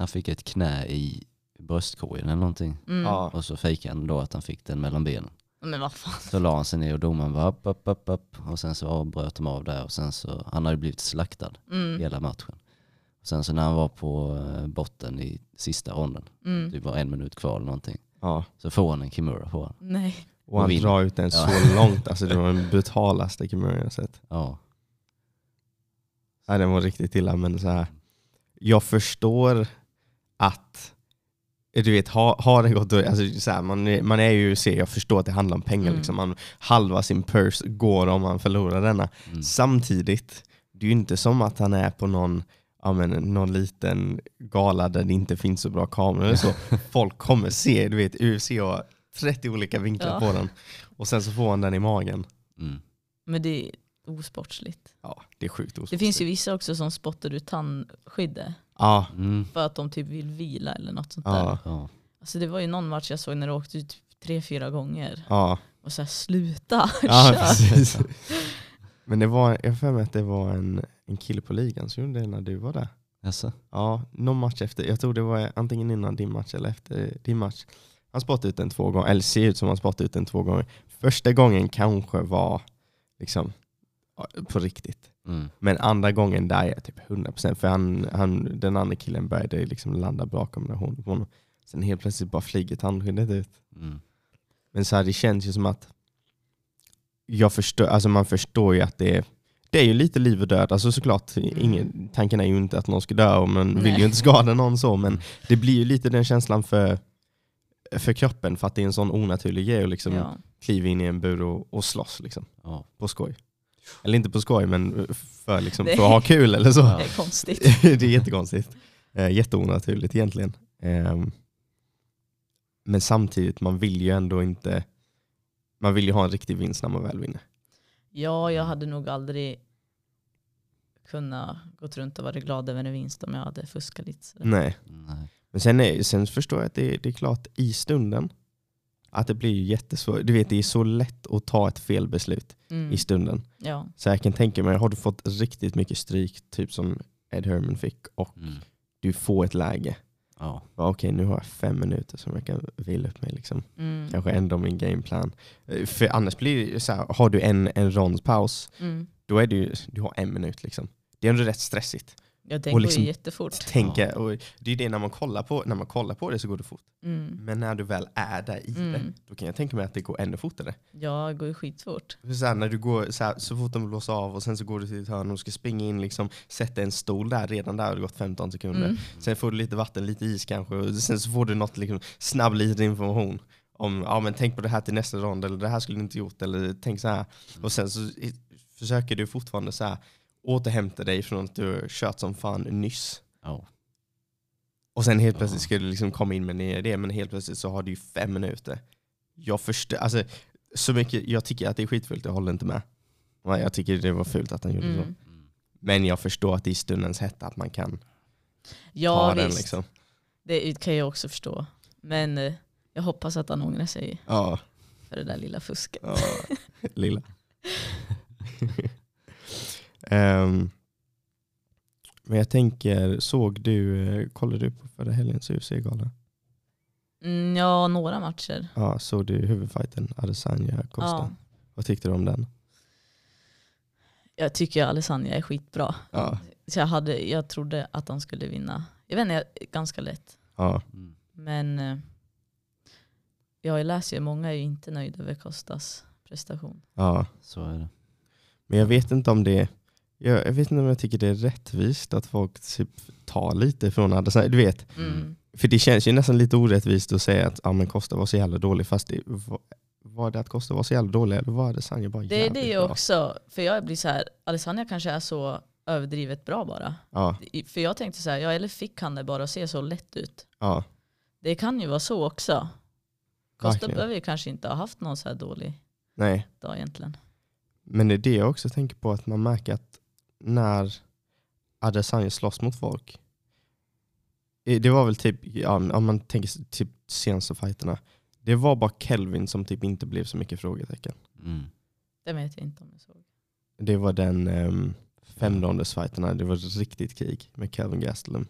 Speaker 2: Han fick ett knä i bröstkorgen eller någonting.
Speaker 3: Mm.
Speaker 1: ja.
Speaker 2: Och så fejkade han då att han fick den mellan benen.
Speaker 3: Men vad fan.
Speaker 2: Så la han sig ner och domaren var upp, upp, upp, upp. Och sen så avbröt de av där och sen så, han hade blivit slaktad
Speaker 3: Mm.
Speaker 2: hela matchen. Och sen så när han var på eh, botten i sista ronden,
Speaker 3: Mm.
Speaker 2: det var en minut kvar eller någonting,
Speaker 1: ja.
Speaker 2: så får han en Kimura på honom.
Speaker 3: Nej.
Speaker 1: Och han
Speaker 2: Och vinner.
Speaker 1: drar ut den
Speaker 2: Ja.
Speaker 1: så långt. Alltså det var den brutalaste Kimura jag sett.
Speaker 2: Ja.
Speaker 1: Nej, den var riktigt illa men så här. Jag förstår att du vet, har, har det gått, alltså, så här, man, man är ju ser, jag förstår att det handlar om pengar.
Speaker 3: Mm.
Speaker 1: Liksom. Man, halva sin purse går om man förlorar denna.
Speaker 2: Mm.
Speaker 1: Samtidigt, det är ju inte som att han är på någon, ja, men, någon liten gala där det inte finns så bra kameror eller så. Folk kommer se, du vet UFC har 30 olika vinklar
Speaker 3: Ja.
Speaker 1: på den. Och sen så får han den i magen.
Speaker 2: Mm.
Speaker 3: Men det är osportsligt.
Speaker 1: Ja, det är sjukt
Speaker 3: Det
Speaker 1: osportsligt.
Speaker 3: finns ju vissa också som spottar ut tandskyddet.
Speaker 1: Ja,
Speaker 2: Mm.
Speaker 3: För att de typ vill vila eller något sånt där.
Speaker 1: ja.
Speaker 3: Alltså det var ju någon match jag såg när det åkte ut tre, fyra gånger.
Speaker 1: ja.
Speaker 3: Och så här, sluta,
Speaker 1: Ja, precis. Men det var, jag har för mig att det var en, en kille på ligan som gjorde det när du var där.
Speaker 2: Jaså?
Speaker 1: Ja, någon match efter. Jag tror det var antingen innan din match eller efter din match. Han spottade ut den två gånger, eller ser ut som han spottade ut den två gånger. Första gången kanske var liksom på riktigt.
Speaker 2: Mm.
Speaker 1: Men andra gången där är jag typ 100% för han, han, den andra killen började liksom landa bra kombination på honom. Sen helt plötsligt bara flyger tandskyddet ut.
Speaker 2: Mm.
Speaker 1: Men så här, det känns ju som att jag förstår, alltså man förstår ju att det är, det är ju lite liv och död. Alltså såklart, ingen, tanken är ju inte att någon ska dö och man vill
Speaker 3: Nej.
Speaker 1: ju inte skada någon så, men
Speaker 2: Mm.
Speaker 1: det blir ju lite den känslan för, för kroppen för att det är en sån onaturlig grej att liksom
Speaker 3: Ja.
Speaker 1: kliva in i en bur och, och slåss liksom,
Speaker 2: Ja.
Speaker 1: på skoj. Eller inte på skoj, men för, liksom, för att ha kul eller så.
Speaker 3: Det är konstigt.
Speaker 1: det är jättekonstigt. Eh, jätteonaturligt egentligen. Ehm, men samtidigt, man vill ju ändå inte... Man vill ju ha en riktig vinst när man väl vinner.
Speaker 3: Ja, jag hade nog aldrig kunnat gå runt och vara glad över en vinst om jag hade fuskat lite. sådär.
Speaker 1: Nej.
Speaker 2: Nej.
Speaker 1: Men sen, är, sen förstår jag att det, det är klart i stunden att det blir ju jättesvårt. Du vet, det är så lätt att ta ett fel beslut
Speaker 3: Mm.
Speaker 1: i stunden.
Speaker 3: Ja.
Speaker 1: Så jag kan tänka mig, har du fått riktigt mycket stryk, typ som Ed Herman fick, och
Speaker 2: Mm.
Speaker 1: du får ett läge.
Speaker 2: Ja.
Speaker 1: Okej, nu har jag fem minuter som jag kan vila upp mig. Liksom.
Speaker 3: Mm.
Speaker 1: Kanske ändra min gameplan. Eh, För annars blir det så här, har du en, en ronds paus,
Speaker 3: Mm.
Speaker 1: då är det ju, du har en minut liksom. Det är ändå rätt stressigt.
Speaker 3: Ja, den
Speaker 1: Och
Speaker 3: går
Speaker 1: liksom
Speaker 3: ju jättefort.
Speaker 1: Tänka, och det är det när man, kollar på, när man kollar på det så går det fort.
Speaker 3: Mm.
Speaker 1: Men när du väl är där i det,
Speaker 3: Mm.
Speaker 1: då kan jag tänka mig att det går ännu fortare.
Speaker 3: Ja, det går ju skitfort.
Speaker 1: För Så, här, när du går, så, här, så fort de blåser av och sen så går du till ett hörn och ska springa in, liksom, sätta en stol där, redan där har det gått 15 sekunder.
Speaker 3: Mm.
Speaker 1: Sen får du lite vatten, lite is kanske och sen så får du något liksom, snabb liten information. Om ja, men tänk på det här till nästa rond, eller det här skulle du inte gjort, eller tänk så här. Och sen så i- försöker du fortfarande så här, återhämta dig från att du har kört som fan nyss.
Speaker 2: Ja.
Speaker 1: Och sen helt plötsligt ska du liksom komma in med en idé, men helt plötsligt så har du ju fem minuter. Jag förstår, alltså så mycket, jag tycker att det är skitfult, jag håller inte med. Ja, Jag tycker det var fult att han gjorde så.
Speaker 3: Mm.
Speaker 2: Mm.
Speaker 1: Men jag förstår att det är stundens hetta att man kan
Speaker 3: Ja,
Speaker 1: ta den
Speaker 3: visst.
Speaker 1: liksom.
Speaker 3: Det kan jag också förstå. Men eh, jag hoppas att han ångrar sig
Speaker 1: Ja,
Speaker 3: för det där lilla fusket.
Speaker 1: ja lilla. Ehm, men jag tänker, såg du, kollade du på förra helgens UFC-gala?
Speaker 3: Mm, ja, några matcher.
Speaker 1: Ja, såg du huvudfighten Adesanya Costa?
Speaker 3: Ja.
Speaker 1: Vad tyckte du om den?
Speaker 3: Jag tycker Alessandra är skitbra.
Speaker 1: Ja,
Speaker 3: Så jag, hade, jag trodde att han skulle vinna. Jag vet inte, ganska lätt.
Speaker 1: ja,
Speaker 2: Mm.
Speaker 3: Men eh, jag läser ju många är ju inte nöjda över Costas prestation.
Speaker 1: ja.
Speaker 2: Så är det.
Speaker 1: Men jag vet inte om det jag, jag vet inte om jag tycker det är rättvist att folk typ tar lite från Adesanya. Du vet,
Speaker 3: Mm.
Speaker 1: för det känns ju nästan lite orättvist att säga att ja, men Costa var så jävla dålig. Fast det, var, var det att Costa var så jävla dålig eller var Adesanya bara
Speaker 3: Det är det
Speaker 1: bra?
Speaker 3: också. För jag blir så här, Alessandra kanske är så överdrivet bra bara.
Speaker 1: Ja,
Speaker 3: För jag tänkte så här, ja eller fick han det bara att se så lätt ut?
Speaker 1: ja,
Speaker 3: Det kan ju vara så också. Costa behöver ju kanske inte ha haft någon så här dålig
Speaker 1: nej.
Speaker 3: dag egentligen.
Speaker 1: Men det är det jag också tänker på, att man märker att när Adesanya slåss mot folk, det var väl typ, ja, om man tänker sig typ senaste fighterna, det var bara Kelvin som typ inte blev så mycket frågetecken.
Speaker 2: Mm.
Speaker 3: Det vet jag inte om jag såg.
Speaker 1: Det var den um, femrondesfighterna, det var ett riktigt krig med Kelvin Gastelum.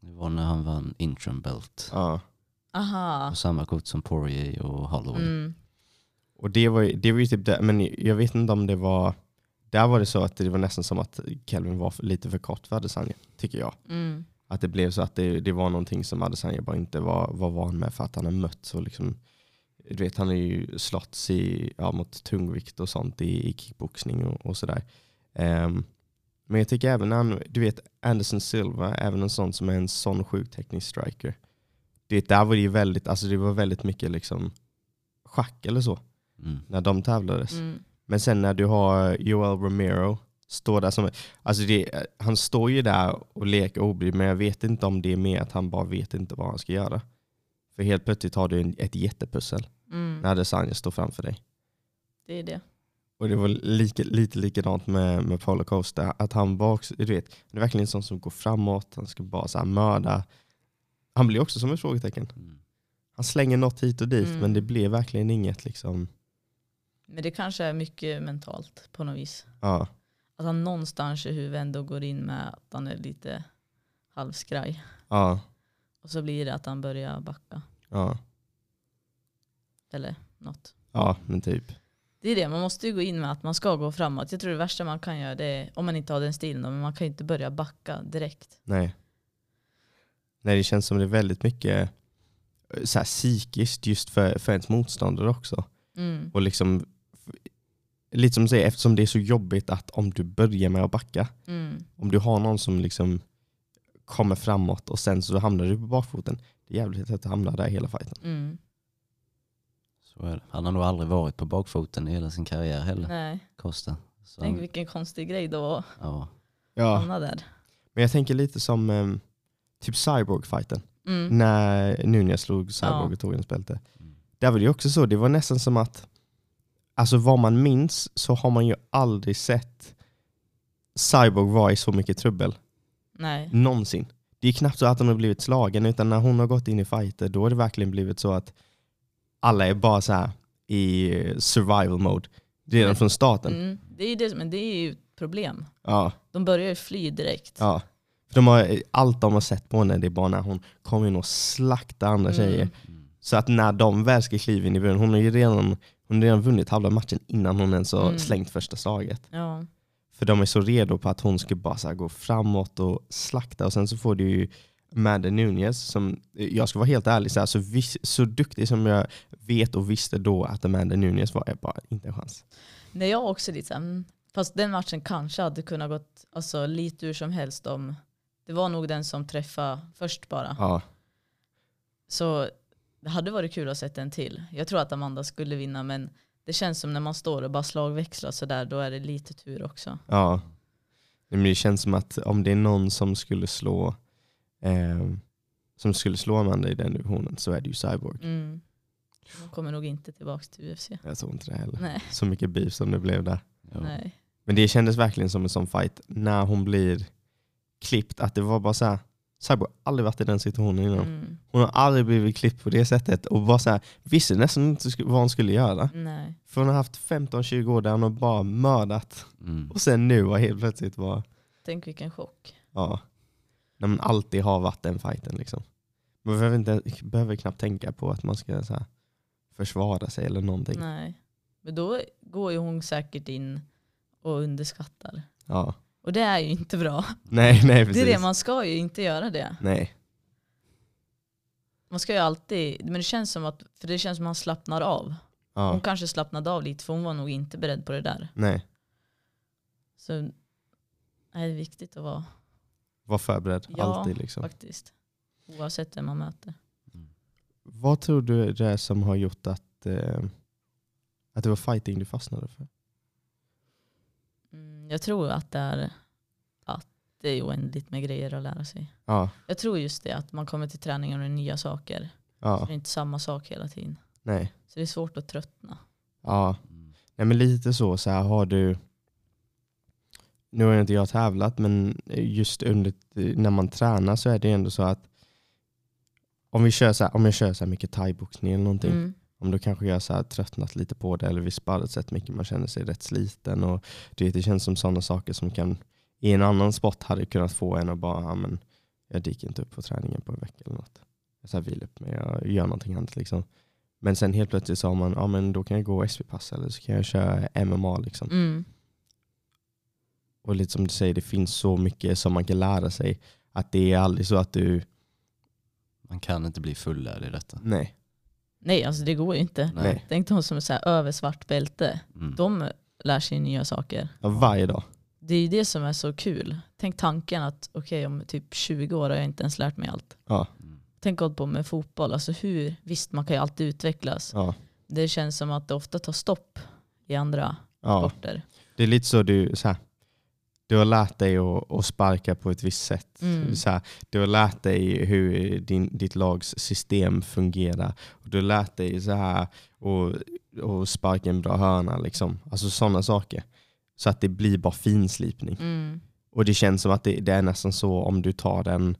Speaker 2: Det var när han vann interim belt.
Speaker 1: Ja.
Speaker 3: Aha.
Speaker 2: På samma kort som Poirier och Holloway.
Speaker 3: Mm.
Speaker 1: Och det var, ju- det var ju typ det, men jag vet inte om det var, där var det så att det var nästan som att Kelvin var lite för kort för Adesanya, tycker jag.
Speaker 3: Mm.
Speaker 1: Att det blev så att det, det var någonting som Adesanya bara inte var, var van med för att han har mött så liksom, du vet han har ju slåtts i, ja, mot tungvikt och sånt i, i kickboxning och, och sådär. Ehm, men jag tycker även han, du vet Anderson Silva, även en sån som är en sån sjuk teknisk striker. Det, där var det ju väldigt, alltså det var väldigt mycket liksom schack eller så
Speaker 2: Mm.
Speaker 1: när de tävlades.
Speaker 3: Mm.
Speaker 1: Men sen när du har Joel Romero, står där som, alltså det, han står ju där och leker obrydd, men jag vet inte om det är mer att han bara vet inte vad han ska göra. För helt plötsligt har du en, ett jättepussel
Speaker 3: Mm.
Speaker 1: när Adesanya står framför dig.
Speaker 3: Det är det.
Speaker 1: Och det var lika, lite likadant med, med Paulo Costa, att han var också, du vet, det är verkligen en sån som går framåt, han ska bara så här mörda. Han blir också som ett frågetecken.
Speaker 2: Mm.
Speaker 1: Han slänger något hit och dit,
Speaker 3: Mm.
Speaker 1: men det blir verkligen inget liksom,
Speaker 3: Men det kanske är mycket mentalt på något vis.
Speaker 1: ja.
Speaker 3: Att han någonstans i huvudet ändå går in med att han är lite halvskraj.
Speaker 1: Ja,
Speaker 3: Och så blir det att han börjar backa.
Speaker 1: ja,
Speaker 3: Eller något.
Speaker 1: ja, men typ.
Speaker 3: Det är det, man måste ju gå in med att man ska gå framåt. Jag tror det värsta man kan göra det är, om man inte har den stilen, men man kan ju inte börja backa direkt.
Speaker 1: Nej. Nej, det känns som det är väldigt mycket eh, så här, psykiskt just för, för ens motståndare också.
Speaker 3: Mm.
Speaker 1: Och liksom, lite som du säger, eftersom det är så jobbigt att om du börjar med att backa,
Speaker 3: Mm.
Speaker 1: om du har någon som liksom kommer framåt och sen så hamnar du på bakfoten, det är jävligt lätt att hamna där hela fighten.
Speaker 3: Mm.
Speaker 2: Så är det. Han har nog aldrig varit på bakfoten i hela sin karriär heller,
Speaker 3: Nej,
Speaker 2: Costa. Så
Speaker 3: tänk
Speaker 2: han,
Speaker 3: vilken konstig grej då att
Speaker 2: ja.
Speaker 3: Hamna där.
Speaker 1: men jag tänker lite som um, typ Cyborg-fighten,
Speaker 3: Mm.
Speaker 1: när Nunez slog Cyborg
Speaker 3: Ja.
Speaker 1: och tog hennes bälte.
Speaker 2: Mm.
Speaker 1: Där var det ju också så, det var nästan som att, alltså vad man minns så har man ju aldrig sett Cyborg vara i så mycket trubbel.
Speaker 3: Nej.
Speaker 1: Någonsin. Det är knappt så att hon har blivit slagen, utan när hon har gått in i fighter då har det verkligen blivit så att alla är bara så i survival mode redan
Speaker 3: Men-
Speaker 1: från starten.
Speaker 3: Mm. Det är ju det, men det är ju ett problem.
Speaker 1: Ja,
Speaker 3: De börjar ju fly direkt.
Speaker 1: ja. För de har, allt de har sett på henne det är bara när hon kommer in och slaktar andra
Speaker 3: Mm.
Speaker 1: tjejer.
Speaker 2: Mm.
Speaker 1: Så att när de väl ska kliva in i buren, hon har ju redan, hon har redan vunnit halva matchen innan hon ens har
Speaker 3: Mm.
Speaker 1: slängt första slaget.
Speaker 3: Ja.
Speaker 1: För de är så redo på att hon ska bara så gå framåt och slakta och sen så får du ju Amanda Nunez som, jag ska vara helt ärlig, så, här, så, vis, så duktig som jag vet och visste då att Amanda Nunez var, är bara inte en chans.
Speaker 3: Nej, jag också lite mm, fast den matchen kanske hade kunnat gått alltså, lite hur som helst om det var nog den som träffade först bara.
Speaker 1: Ja,
Speaker 3: Så det hade varit kul att sätta en till. Jag tror att Amanda skulle vinna men det känns som när man står och bara slagväxlar sådär då är det lite tur också.
Speaker 1: ja. Men det känns som att om det är någon som skulle slå eh, som skulle slå Amanda i den divisionen så är det ju Cyborg.
Speaker 3: Mm. Hon kommer nog inte tillbaka till UFC.
Speaker 1: Jag tror inte det heller.
Speaker 3: Nej.
Speaker 1: Så mycket beef som det blev där.
Speaker 2: Ja.
Speaker 3: Nej.
Speaker 1: Men det kändes verkligen som en sån fight när hon blir klippt. Att det var bara så här. Cyborg har aldrig varit i den situationen innan.
Speaker 3: Mm.
Speaker 1: Hon har aldrig blivit klippt på det sättet. Och bara så här, visste nästan inte vad hon skulle göra.
Speaker 3: Nej.
Speaker 1: För hon har haft 15-20 år där hon har bara mördat.
Speaker 2: Mm.
Speaker 1: Och sen nu var helt plötsligt var
Speaker 3: Tänk vilken chock.
Speaker 1: ja, när man alltid har varit den fighten. Liksom. Man behöver, inte, behöver knappt tänka på att man ska så här, försvara sig eller någonting.
Speaker 3: Nej. Men då går ju hon säkert in och underskattar.
Speaker 1: Ja.
Speaker 3: Och det är ju inte bra.
Speaker 1: Nej, nej
Speaker 3: Det
Speaker 1: precis.
Speaker 3: är det, man ska ju inte göra det.
Speaker 1: Nej.
Speaker 3: Man ska ju alltid, men det känns som att, för det känns som att man slappnar av.
Speaker 1: Ja.
Speaker 3: Hon kanske slappnade av lite för hon var nog inte beredd på det där.
Speaker 1: Nej.
Speaker 3: Så nej, det är viktigt att vara
Speaker 1: Var förberedd.
Speaker 3: Ja,
Speaker 1: alltid. Liksom.
Speaker 3: faktiskt. Oavsett vem man möter.
Speaker 1: Vad tror du det är som har gjort att, eh, att det var fighting du fastnade för?
Speaker 3: Jag tror att det är att det är oändligt med grejer att lära sig.
Speaker 1: Ja.
Speaker 3: Jag tror just det, att man kommer till träningen och det är nya saker.
Speaker 1: Ja.
Speaker 3: Det är inte samma sak hela tiden.
Speaker 1: Nej.
Speaker 3: Så det är svårt att tröttna.
Speaker 1: Ja. Nej men lite så, så här har du nu har inte jag tävlat men just under, när man tränar så är det ändå så att om, vi kör så här, om jag kör så här mycket thaiboxning eller någonting,
Speaker 3: Mm.
Speaker 1: Om då kanske jag så här tröttnat lite på det eller vi sparrat sett mycket, man känner sig rätt sliten och det, det känns som sådana saker som kan i en annan sport hade kunnat få en att bara, ja, men jag dyker inte upp på träningen på en vecka eller något. Jag så här vilar upp mig, jag gör någonting annat liksom. Men sen helt plötsligt sa man, ja men då kan jag gå SV-pass eller så kan jag köra MMA liksom.
Speaker 3: Mm.
Speaker 1: Och lite som du säger, det finns så mycket som man kan lära sig. Att det är aldrig så att du,
Speaker 2: Man kan inte bli fullärd i detta.
Speaker 1: nej,
Speaker 3: Nej, alltså det går ju inte.
Speaker 1: nej.
Speaker 3: Tänk de som är så här över svart bälte.
Speaker 2: Mm.
Speaker 3: De lär sig nya saker.
Speaker 1: Ja, varje dag.
Speaker 3: Det är ju det som är så kul. Tänk tanken att okej om typ 20 år har jag inte ens lärt mig allt.
Speaker 1: Ja.
Speaker 3: Tänk hållit på med fotboll. Alltså hur, visst man kan ju alltid utvecklas.
Speaker 1: ja,
Speaker 3: Det känns som att det ofta tar stopp i andra
Speaker 1: ja.
Speaker 3: sporter.
Speaker 1: Det är lite så du, så här, du har lärt dig att, att sparka på ett visst sätt.
Speaker 3: Mm.
Speaker 1: Så här, du har lärt dig hur din, ditt lags system fungerar. Och du har lärt dig så här att, att sparka en bra hörna. Liksom. Alltså sådana saker. Så att det blir bara finslipning.
Speaker 3: Mm.
Speaker 1: Och det känns som att det, det är nästan så om du tar den...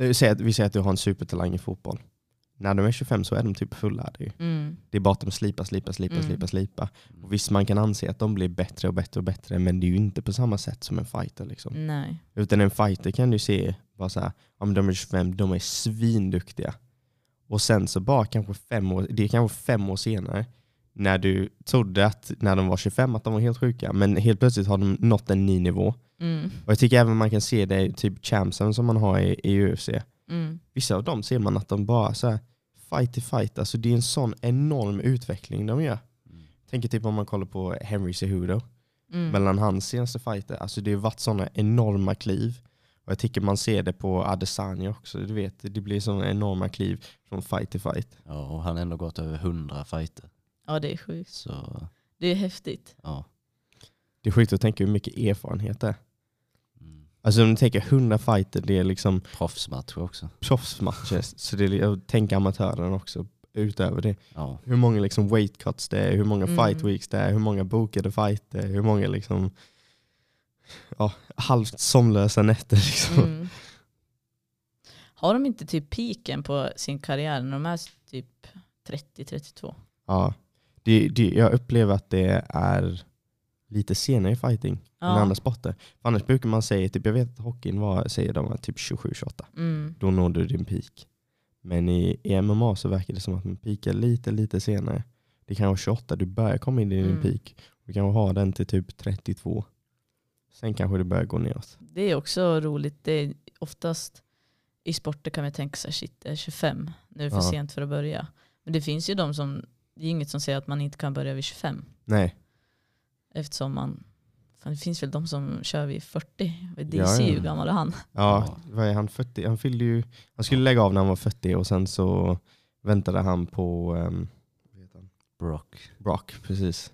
Speaker 1: eh, vi säger att du har en supertalang i fotboll. När de är 25 så är de typ fullärda ju.
Speaker 3: Mm.
Speaker 1: Det är bara att de slipar, slipar, slipar,
Speaker 3: Mm.
Speaker 1: slipar, slipar. Och visst man kan anse att de blir bättre och bättre och bättre men det är ju inte på samma sätt som en fighter. Liksom.
Speaker 3: Nej.
Speaker 1: Utan en fighter kan du se, bara så här, men de är 25, de är svinduktiga. Och sen så bara kanske fem år, det är kanske fem år senare, när du trodde att när de var 25 att de var helt sjuka, men helt plötsligt har de nått en ny nivå.
Speaker 3: Mm.
Speaker 1: Och jag tycker även man kan se det i typ champsen som man har i, i UFC.
Speaker 3: Mm.
Speaker 1: Vissa av dem ser man att de bara så här, fight till fight, alltså det är en sån enorm utveckling de gör.
Speaker 2: Mm.
Speaker 1: Tänker typ om man kollar på Henry Cejudo,
Speaker 3: Mm.
Speaker 1: mellan hans senaste fighter, alltså det har varit sådana enorma kliv. Och jag tycker man ser det på Adesanya också, du vet, det blir sådana enorma kliv från fight till fight.
Speaker 2: Ja, och han har ändå gått över 100 fighter.
Speaker 3: Ja det är sjukt.
Speaker 2: Så
Speaker 3: Det är häftigt.
Speaker 2: ja.
Speaker 1: Det är sjukt att tänka hur mycket erfarenhet det är. Alltså om du tänker 100 fighter, det är liksom
Speaker 2: Proffsmatcher också.
Speaker 1: proffsmatcher, så det är, jag tänker amatören också utöver det.
Speaker 2: Ja.
Speaker 1: hur många liksom weight cuts det är, hur många
Speaker 3: Mm.
Speaker 1: fight weeks det är, hur många bokade fighter, hur många liksom ja, halvt somlösa nätter. Liksom.
Speaker 3: Mm. Har de inte typ piken på sin karriär när de är typ 30-32?
Speaker 1: Ja. Det, det, jag upplever att det är lite senare i fighting än
Speaker 3: Ja.
Speaker 1: andra sporter. För annars brukar man säga, typ, jag vet att hockeyn var, säger de var typ 27-28.
Speaker 3: Mm.
Speaker 1: Då når du din peak. Men i, i MMA så verkar det som att man peakar lite, lite senare. Det kan vara 28, du börjar komma in i din
Speaker 3: Mm.
Speaker 1: peak. Du kan ha den till typ 32. Sen kanske det börjar gå neråt.
Speaker 3: Det är också roligt. Det är oftast i sporter kan man tänka sig shit, det är 25. Nu är det för
Speaker 1: Ja.
Speaker 3: sent för att börja. Men det finns ju de som, det är inget som säger att man inte kan börja vid 25.
Speaker 1: Nej,
Speaker 3: Eftersom man, fan det finns väl de som kör vid 40. DC,
Speaker 1: Ja, ja.
Speaker 3: hur gammal är han?
Speaker 1: ja, vad är han 40? Han fyllde ju, han skulle lägga av när han var 40 och sen så väntade han på um,
Speaker 2: Brock.
Speaker 1: Brock, precis.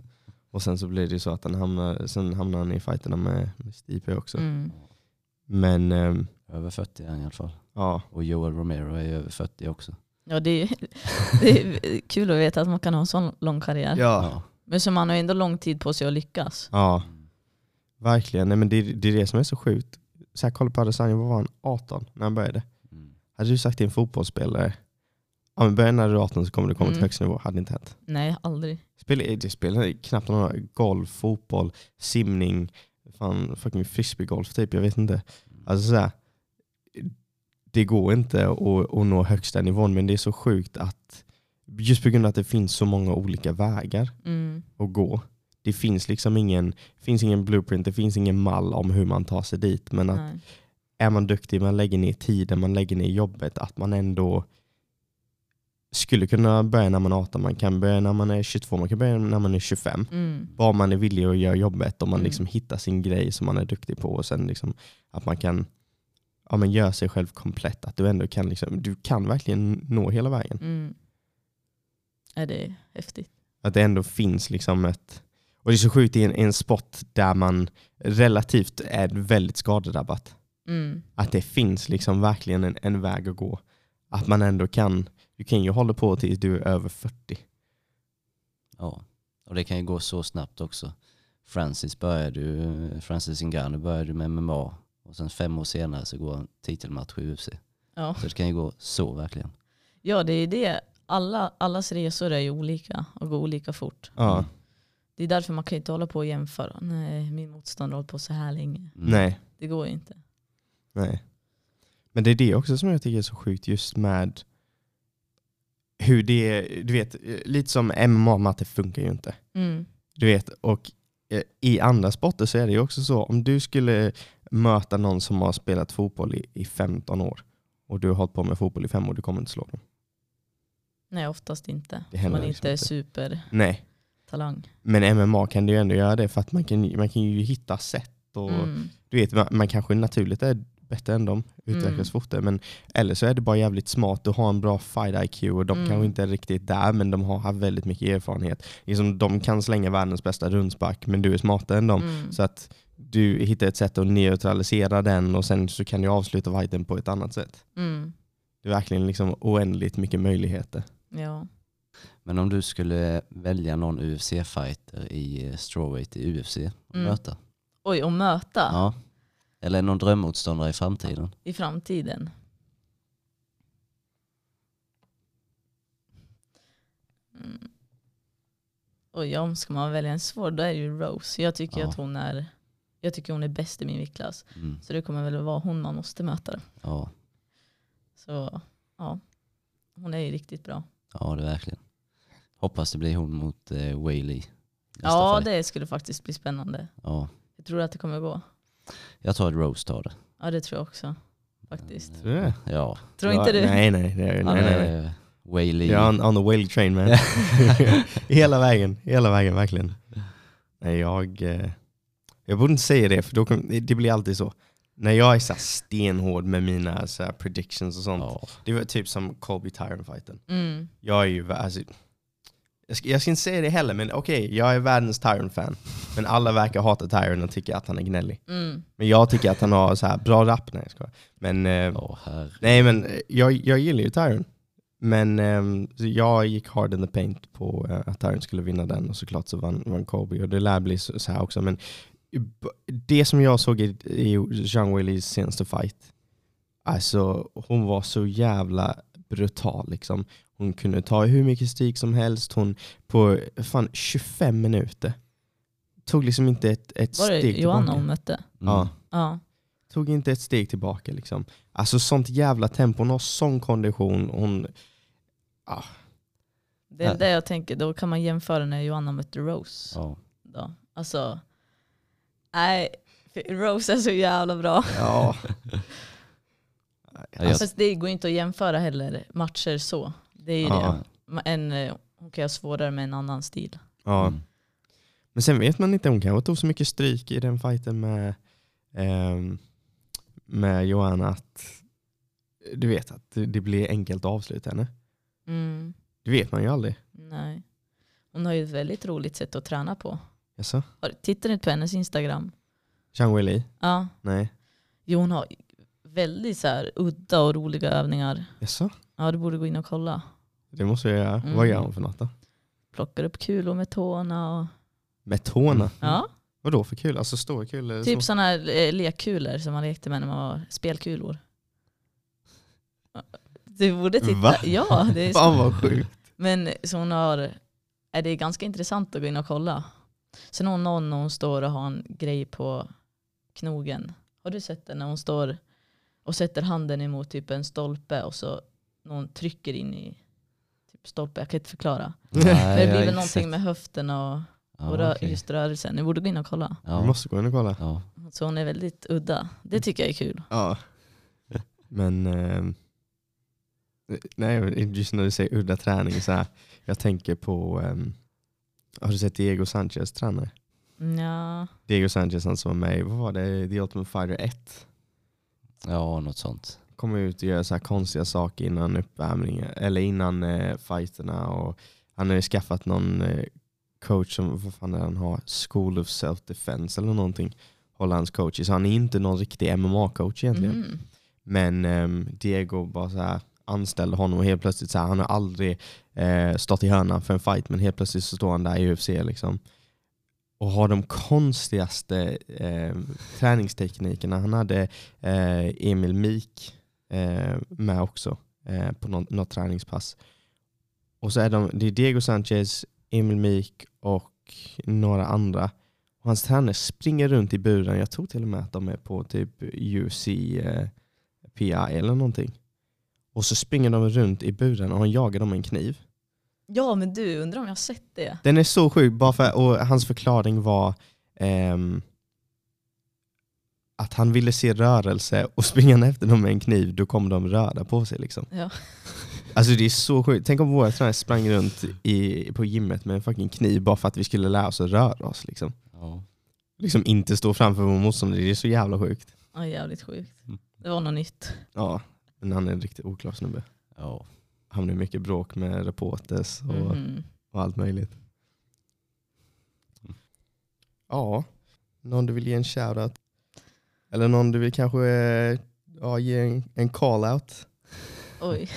Speaker 1: Och sen så blev det ju så att han hamnade, sen hamnade han i fighterna med, med Stipe också.
Speaker 3: Mm.
Speaker 1: Men ehm,
Speaker 2: Över 40 är han i alla fall.
Speaker 1: ja,
Speaker 2: Och Joel Romero är över 40 också.
Speaker 3: Ja, det, är, det är kul att veta att man kan ha en sån lång karriär.
Speaker 1: ja,
Speaker 3: Men så man har ändå lång tid på sig att lyckas.
Speaker 1: ja verkligen. Nej, men det, det är det som är så sjukt. Så här, kolla på Adesanya, vad var han? 18 när han började.
Speaker 2: Mm.
Speaker 1: Hade du sagt till en fotbollsspelare, ja men börja när du är 18 så kommer du komma till
Speaker 3: Mm.
Speaker 1: högst nivå. Hade inte hänt.
Speaker 3: Nej, aldrig.
Speaker 1: Spel, det spelar knappt någon golf, fotboll, simning, fan, fucking frisbeegolf typ, jag vet inte. Alltså så här, det går inte att, att nå högsta nivån men det är så sjukt att just på grund av att det finns så många olika vägar
Speaker 3: Mm.
Speaker 1: att gå. Det finns liksom ingen, finns ingen blueprint, det finns ingen mall om hur man tar sig dit. Men att
Speaker 3: Nej.
Speaker 1: är man duktig, man lägger ner tiden, man lägger ner jobbet, att man ändå skulle kunna börja när man är 18, man kan börja när man är 22, man kan börja när man är 25.
Speaker 3: Mm.
Speaker 1: Bara man är villig att göra jobbet och man
Speaker 3: Mm.
Speaker 1: liksom hittar sin grej som man är duktig på och sen liksom att man kan ja, men göra sig själv komplett. Att du ändå kan, liksom, du kan verkligen nå hela vägen.
Speaker 3: Mm. Är det häftigt?
Speaker 1: Att det ändå finns liksom ett... Och det är så sjukt i en, en sport där man relativt är väldigt skadedrabbat.
Speaker 3: Mm.
Speaker 1: Att det finns liksom verkligen en, en väg att gå. Att man ändå kan, du kan ju hålla på tills du är över 40.
Speaker 2: Ja, och det kan ju gå så snabbt också. Francis började ju, Francis Ngannou började med MMA och sen fem år senare så går han titelmatch i UFC.
Speaker 3: Ja.
Speaker 2: Så det kan ju gå så verkligen.
Speaker 3: ja, det är det. Alla, allas resor är ju olika och går olika fort.
Speaker 1: Ja,
Speaker 2: Mm.
Speaker 3: Det är därför man kan inte hålla på och jämföra. Nej, min motståndare har hållit på så här länge.
Speaker 2: Mm.
Speaker 1: nej.
Speaker 3: Det går ju inte.
Speaker 1: Nej. Men det är det också som jag tycker är så sjukt just med hur det är, du vet, lite som MMA med att det funkar ju inte.
Speaker 3: Mm.
Speaker 1: Du vet, och eh, i andra sporter så är det ju också så, om du skulle möta någon som har spelat fotboll i, i 15 år och du har hållit på med fotboll i fem år, du kommer inte slå dem.
Speaker 3: Nej, oftast inte.
Speaker 1: Det händer
Speaker 3: man
Speaker 1: liksom
Speaker 3: inte är supertalang.
Speaker 1: Nej, men MMA kan du ju ändå göra det för att man kan, man kan ju hitta sätt och
Speaker 3: Mm.
Speaker 1: du vet, man, man kanske naturligt är bättre än dem, utvecklas
Speaker 3: Mm.
Speaker 1: fortare, men eller så är det bara jävligt smart, du har en bra fight IQ och de
Speaker 3: Mm.
Speaker 1: kanske inte är riktigt där, men de har haft väldigt mycket erfarenhet. Liksom, de kan slänga världens bästa rundspark, men du är smartare än dem.
Speaker 3: Mm.
Speaker 1: Så att du hittar ett sätt att neutralisera den och sen så kan du avsluta fighten på ett annat sätt.
Speaker 3: Mm.
Speaker 1: Det är verkligen liksom oändligt mycket möjligheter.
Speaker 3: Ja.
Speaker 2: Men om du skulle välja någon UFC-fighter i eh, strawweight i UFC att
Speaker 3: Mm.
Speaker 2: möta?
Speaker 3: Oj, och möta
Speaker 2: Ja. Eller någon drömmotståndare i framtiden?
Speaker 3: i framtiden. Mm. Oj, om ska man välja en svår, då är det ju Rose. Jag tycker
Speaker 2: Ja.
Speaker 3: att hon är jag tycker hon är bäst i min viktklass.
Speaker 2: Mm.
Speaker 3: Så det kommer väl vara hon man måste möta.
Speaker 2: Ja.
Speaker 3: Så ja, hon är ju riktigt bra.
Speaker 2: Ja, det är verkligen. Hoppas det blir hon mot eh, Wayley.
Speaker 3: Ja,
Speaker 2: fight.
Speaker 3: det skulle faktiskt bli spännande.
Speaker 2: ja.
Speaker 3: Jag tror att det kommer gå.
Speaker 2: Jag tror att Rose tar det.
Speaker 3: Ja, det tror jag också. Faktiskt.
Speaker 1: Tror du det?
Speaker 2: Ja.
Speaker 3: Tror inte du?
Speaker 1: Nej, nej. det är-
Speaker 2: Han
Speaker 1: nej, nej, nej.
Speaker 2: är Wayley.
Speaker 1: Jag är on, on the whale train man. hela vägen, hela vägen verkligen. Nej, jag, eh, jag borde inte säga det för då det blir alltid så. När jag är så här stenhård med mina så här predictions och sånt.
Speaker 2: Ja.
Speaker 1: Det var typ som Colby Tyron fighten.
Speaker 3: Mm.
Speaker 1: Jag är ju, vä- alltså, jag ska, jag ska inte säga det heller men okej, jag är världens Tyron-fan. Men alla verkar hata Tyron och tycker att han är gnällig.
Speaker 3: Mm.
Speaker 1: Men jag tycker att han har så här bra rap. Nej, jag. Men eh,
Speaker 2: här.
Speaker 1: Nej men eh, jag, jag gillar ju Tyron. Men så jag gick hard in the paint på eh, att Tyron skulle vinna den och såklart så vann, vann Kobe och det lär bli så, så här också. Men det som jag såg i, i Zhang Weilis senaste fight, alltså hon var så jävla brutal liksom. Hon kunde ta hur mycket stryk som helst. Hon på fan 25 minuter tog liksom inte ett, ett
Speaker 3: Var det
Speaker 1: steg
Speaker 3: Johanna
Speaker 1: tillbaka.
Speaker 3: hon mötte?
Speaker 2: Mm.
Speaker 1: Ja.
Speaker 3: Ja.
Speaker 1: Tog inte ett steg tillbaka liksom. Alltså sånt jävla tempo, hon har sån kondition. Hon, ah,
Speaker 3: Det är det jag tänker, då kan man jämföra när Johanna mötte Rose.
Speaker 2: Ja.
Speaker 3: Då. Alltså, nej, Rose är så jävla bra.
Speaker 1: Ja.
Speaker 3: Fast det går inte att jämföra heller matcher så. Det är ju
Speaker 1: Ja.
Speaker 3: det. En, eh, hon kan ha svårare med en annan stil.
Speaker 1: ja.
Speaker 2: Mm.
Speaker 1: Men sen vet man inte, hon kanske tog så mycket stryk i den fighten med, ehm, med Johanna att du vet att det det blir enkelt att avsluta henne.
Speaker 3: Mm.
Speaker 1: Det vet man ju aldrig.
Speaker 3: Nej. Hon har ju ett väldigt roligt sätt att träna på. Har- Tittar ni på hennes Instagram?
Speaker 1: Zhang Weili?
Speaker 3: Ja.
Speaker 1: Nej.
Speaker 3: Jo, hon har väldigt så här, udda och roliga övningar.
Speaker 1: Jaså?
Speaker 3: Ja, du borde gå in och kolla.
Speaker 1: Det måste jag göra.
Speaker 3: Mm.
Speaker 1: Vad gör hon för något då?
Speaker 3: Plockar upp kulor med tårna. Och,
Speaker 1: Med tårna?
Speaker 3: ja,
Speaker 1: Vad då för kul? Alltså stora kulor?
Speaker 3: typ
Speaker 1: så-
Speaker 3: sådana här eh, lekkulor som man lekte med när man var spelkulor. Du borde titta.
Speaker 1: Va?
Speaker 3: Ja, det är
Speaker 1: Fan
Speaker 3: så.
Speaker 1: vad sjukt.
Speaker 3: Men så hon har, är det är ganska intressant att gå in och kolla. Sen hon någon när hon står och har en grej på knogen. Har du sett den när hon står och sätter handen emot typ en stolpe och så någon trycker in i typ stolpe. Jag kan inte förklara.
Speaker 2: Nej,
Speaker 3: det blir väl någonting
Speaker 2: sett.
Speaker 3: med höften och,
Speaker 2: Ja,
Speaker 3: och rö-
Speaker 2: okej.
Speaker 3: just rörelsen. Ni borde gå in och kolla.
Speaker 1: Vi
Speaker 2: Ja.
Speaker 1: måste gå in och kolla.
Speaker 2: Ja.
Speaker 3: Så hon är väldigt udda. Det tycker jag är kul.
Speaker 1: Ja. Men ehm, nej, just när du säger udda träning så här, jag tänker på, ehm, har du sett Diego Sanchez träna?
Speaker 3: Ja,
Speaker 1: Diego Sanchez han som var med i, vad var det, The Ultimate Fighter 1?
Speaker 2: ja, något sånt.
Speaker 1: Kommer ut och gör så här konstiga saker innan uppvärmningen, eller innan eh, fighterna och han har ju skaffat någon eh, coach som, vad fan är han har, School of Self Defense eller någonting, håller hans coach. Så han är inte någon riktig MMA-coach egentligen.
Speaker 3: Mhm.
Speaker 1: Men ehm, Diego bara så här anställde honom och helt plötsligt så här, han har aldrig eh, stått i hörnan för en fight men helt plötsligt så står han där i UFC liksom. Och har de konstigaste eh, träningsteknikerna. Han hade eh, Emil Mik eh, med också eh, på något, något träningspass. Och så är de, det är Diego Sanchez, Emil Mik och några andra. Och hans tränare springer runt i buren. Jag tror till och med att de är på typ UC eh, PI eller någonting. Och så springer de runt i buren och han jagar dem med en kniv.
Speaker 3: Ja men du, undrar om jag har sett det?
Speaker 1: Den är så sjuk, bara för, och hans förklaring var ehm, att han ville se rörelse och springer han efter dem med en kniv då kommer de röra på sig. Liksom.
Speaker 3: Ja.
Speaker 1: Alltså det är så sjukt. Tänk om våra tränare sprang runt i, på gymmet med en fucking kniv bara för att vi skulle lära oss att röra oss. Liksom,
Speaker 2: Ja.
Speaker 1: liksom inte stå framför vår motståndare, det är så jävla sjukt.
Speaker 3: Ja, jävligt sjukt.
Speaker 2: Mm.
Speaker 3: Det var något nytt.
Speaker 1: Ja, men han är en riktigt oklar snubbe.
Speaker 2: Ja.
Speaker 1: Han blir mycket bråk med reporters och,
Speaker 3: Mhm.
Speaker 1: och allt möjligt. Ja, någon du vill ge en shoutout? Eller någon du vill kanske eh, ja, ge en, en call-out?
Speaker 3: Oj.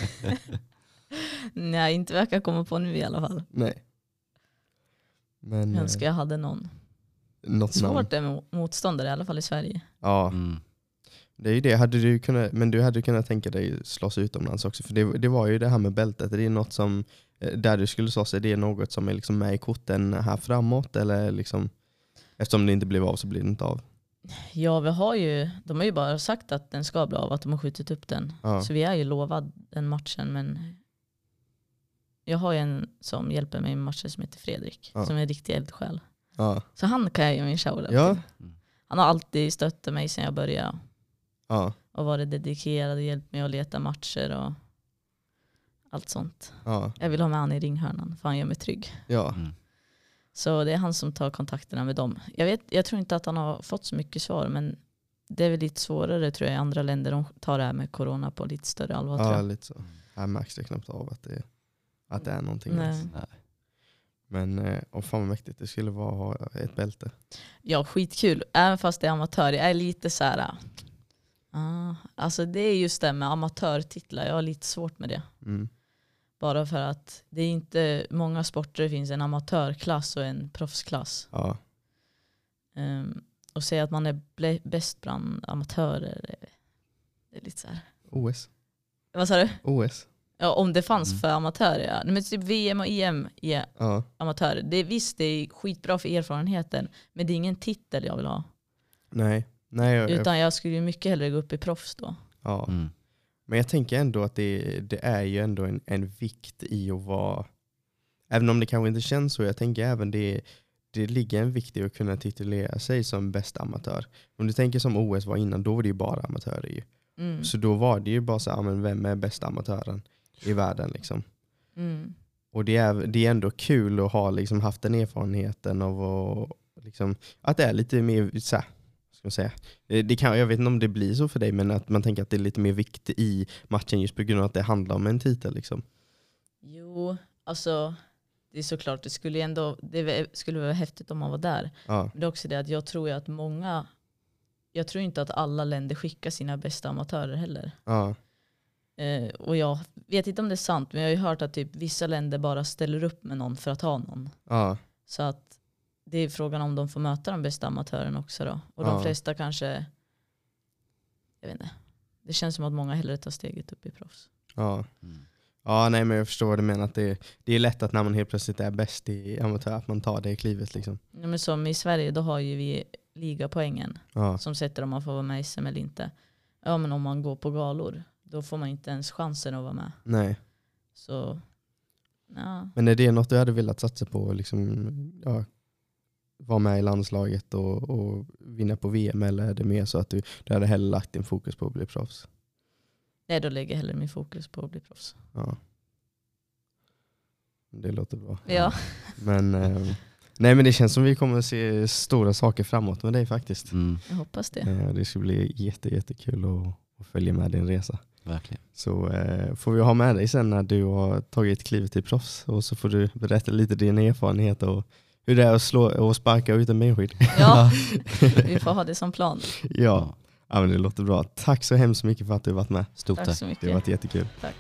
Speaker 3: Nej, inte verkar komma på nu i alla fall.
Speaker 1: Nej. Men
Speaker 3: Jag
Speaker 1: eh,
Speaker 3: önskar jag hade någon.
Speaker 1: något namn.
Speaker 3: Svårt det med motståndare, i alla fall i Sverige.
Speaker 1: Ja,
Speaker 2: Mm.
Speaker 1: Det är ju det. Hade du kunnat, men du hade kunnat tänka dig slåss utomlands också. För det, det var ju det här med bältet. Det är något som, eh, där du skulle slåss, är det något som är liksom med i korten här framåt? Eller liksom, eftersom det inte blev av så blir det inte av.
Speaker 3: Ja, vi har ju, de har ju bara sagt att den ska bli av, att de har skjutit upp den.
Speaker 1: Ja.
Speaker 3: Så vi är ju lovad den matchen, men jag har ju en som hjälper mig med matchen som heter Fredrik,
Speaker 1: Ja.
Speaker 3: som är en riktig eldsjäl.
Speaker 1: Ja,
Speaker 3: Så han kan jag ge min shoutout
Speaker 1: Ja.
Speaker 3: till. Han har alltid stöttat mig sedan jag började
Speaker 1: ja,
Speaker 3: och varit dedikerad och hjälpt mig att leta matcher och allt sånt.
Speaker 1: ja,
Speaker 3: Jag vill ha med han i ringhörnan för han gör mig trygg.
Speaker 1: ja.
Speaker 2: Mm.
Speaker 3: Så det är han som tar kontakterna med dem. Jag, vet, jag tror inte att han har fått så mycket svar men det är väl lite svårare tror jag i andra länder. De tar det här med corona på lite större allvar tror
Speaker 1: ja
Speaker 3: jag.
Speaker 1: lite så. Här märks det knappt av att det, att det är någonting.
Speaker 3: Nej.
Speaker 1: Men eh, och fan vad mäktigt det skulle vara att ha ett bälte.
Speaker 3: Ja, skitkul. Även fast det är amatör. Jag är lite så här... ah, alltså det är just det med amatörtitlar. Jag har lite svårt med det.
Speaker 1: Mm.
Speaker 3: Bara för att det är inte många sporter det finns en amatörklass och en proffsklass.
Speaker 1: Ja,
Speaker 3: Um, och säga att man är bäst bland amatörer, det, det är lite så här.
Speaker 1: OS.
Speaker 3: Vad sa du?
Speaker 1: OS.
Speaker 3: Ja, om det fanns
Speaker 2: Mm.
Speaker 3: för amatörer ja. Men typ VM och EM är
Speaker 1: Ja,
Speaker 3: amatörer. Det visst, det är skitbra för erfarenheten, men det är ingen titel jag vill ha.
Speaker 1: nej. Nej jag,
Speaker 3: Utan jag skulle ju mycket hellre gå upp i proffs då.
Speaker 1: ja.
Speaker 2: Mm.
Speaker 1: Men jag tänker ändå att det, det är ju ändå en, en vikt i att vara, även om det kanske inte känns så, jag tänker även det det ligger en vikt i att kunna titulera sig som bästa amatör. Om du tänker som OS var innan, då var det ju bara amatörer. Ju.
Speaker 3: Mm.
Speaker 1: Så då var det ju bara så här, men vem är bästa amatören i världen? Liksom.
Speaker 3: Mm.
Speaker 1: Och det är, det är ändå kul att ha liksom, haft den erfarenheten av att, liksom, att det är lite mer, så här, ska man säga, det det kan, jag vet inte om det blir så för dig, men att man tänker att det är lite mer vikt i matchen just på grund av att det handlar om en titel. Liksom.
Speaker 3: Jo, alltså det är såklart, det skulle, ju ändå, det skulle vara häftigt om man var där.
Speaker 1: Ja,
Speaker 3: Men det är också det att jag tror ju att många, jag tror inte att alla länder skickar sina bästa amatörer heller.
Speaker 1: ja,
Speaker 3: Eh, och jag vet inte om det är sant, men jag har ju hört att typ vissa länder bara ställer upp med någon för att ha någon.
Speaker 1: ja,
Speaker 3: Så att det är frågan om de får möta den bästa amatören också då. Och de
Speaker 1: Ja.
Speaker 3: flesta kanske, jag vet inte, det känns som att många hellre tar steget upp i proffs.
Speaker 1: ja.
Speaker 2: Mm.
Speaker 1: Ja, nej men jag förstår vad du menar. Att det, det är lätt att när man helt plötsligt är bäst i amatör, att man tar det klivet. Liksom.
Speaker 3: Ja, men som i Sverige, då har ju vi ligapoängen
Speaker 1: Ja,
Speaker 3: som sätter om man får vara med i SM eller inte. Ja men om man går på galor, då får man inte ens chansen att vara med.
Speaker 1: nej.
Speaker 3: Så, ja.
Speaker 1: Men är det något du hade velat satsa på? Liksom, ja, vara med i landslaget och, och vinna på VM eller är det mer så att du, du hade hellre lagt din fokus på att bli proffs?
Speaker 3: Nej, då lägger jag hellre min fokus på att bli proffs.
Speaker 1: Ja. Det låter bra.
Speaker 3: Ja.
Speaker 1: Men, eh, nej, men det känns som vi kommer att se stora saker framåt med dig faktiskt.
Speaker 2: Mm,
Speaker 3: Jag hoppas det.
Speaker 1: Eh, det ska bli jätte, jättekul att, att följa med din resa.
Speaker 2: verkligen.
Speaker 1: Så eh, får vi ha med dig sen när du har tagit klivet till proffs och så får du berätta lite din erfarenhet och hur det är att slå och sparka ut en människa.
Speaker 3: Ja, vi får ha det som plan.
Speaker 1: Ja, ja men det låter bra. Tack så hemskt mycket för att du varit med.
Speaker 2: Stort
Speaker 3: tack.
Speaker 2: tack.
Speaker 3: Så mycket.
Speaker 1: Det har varit jättekul.
Speaker 3: Tack.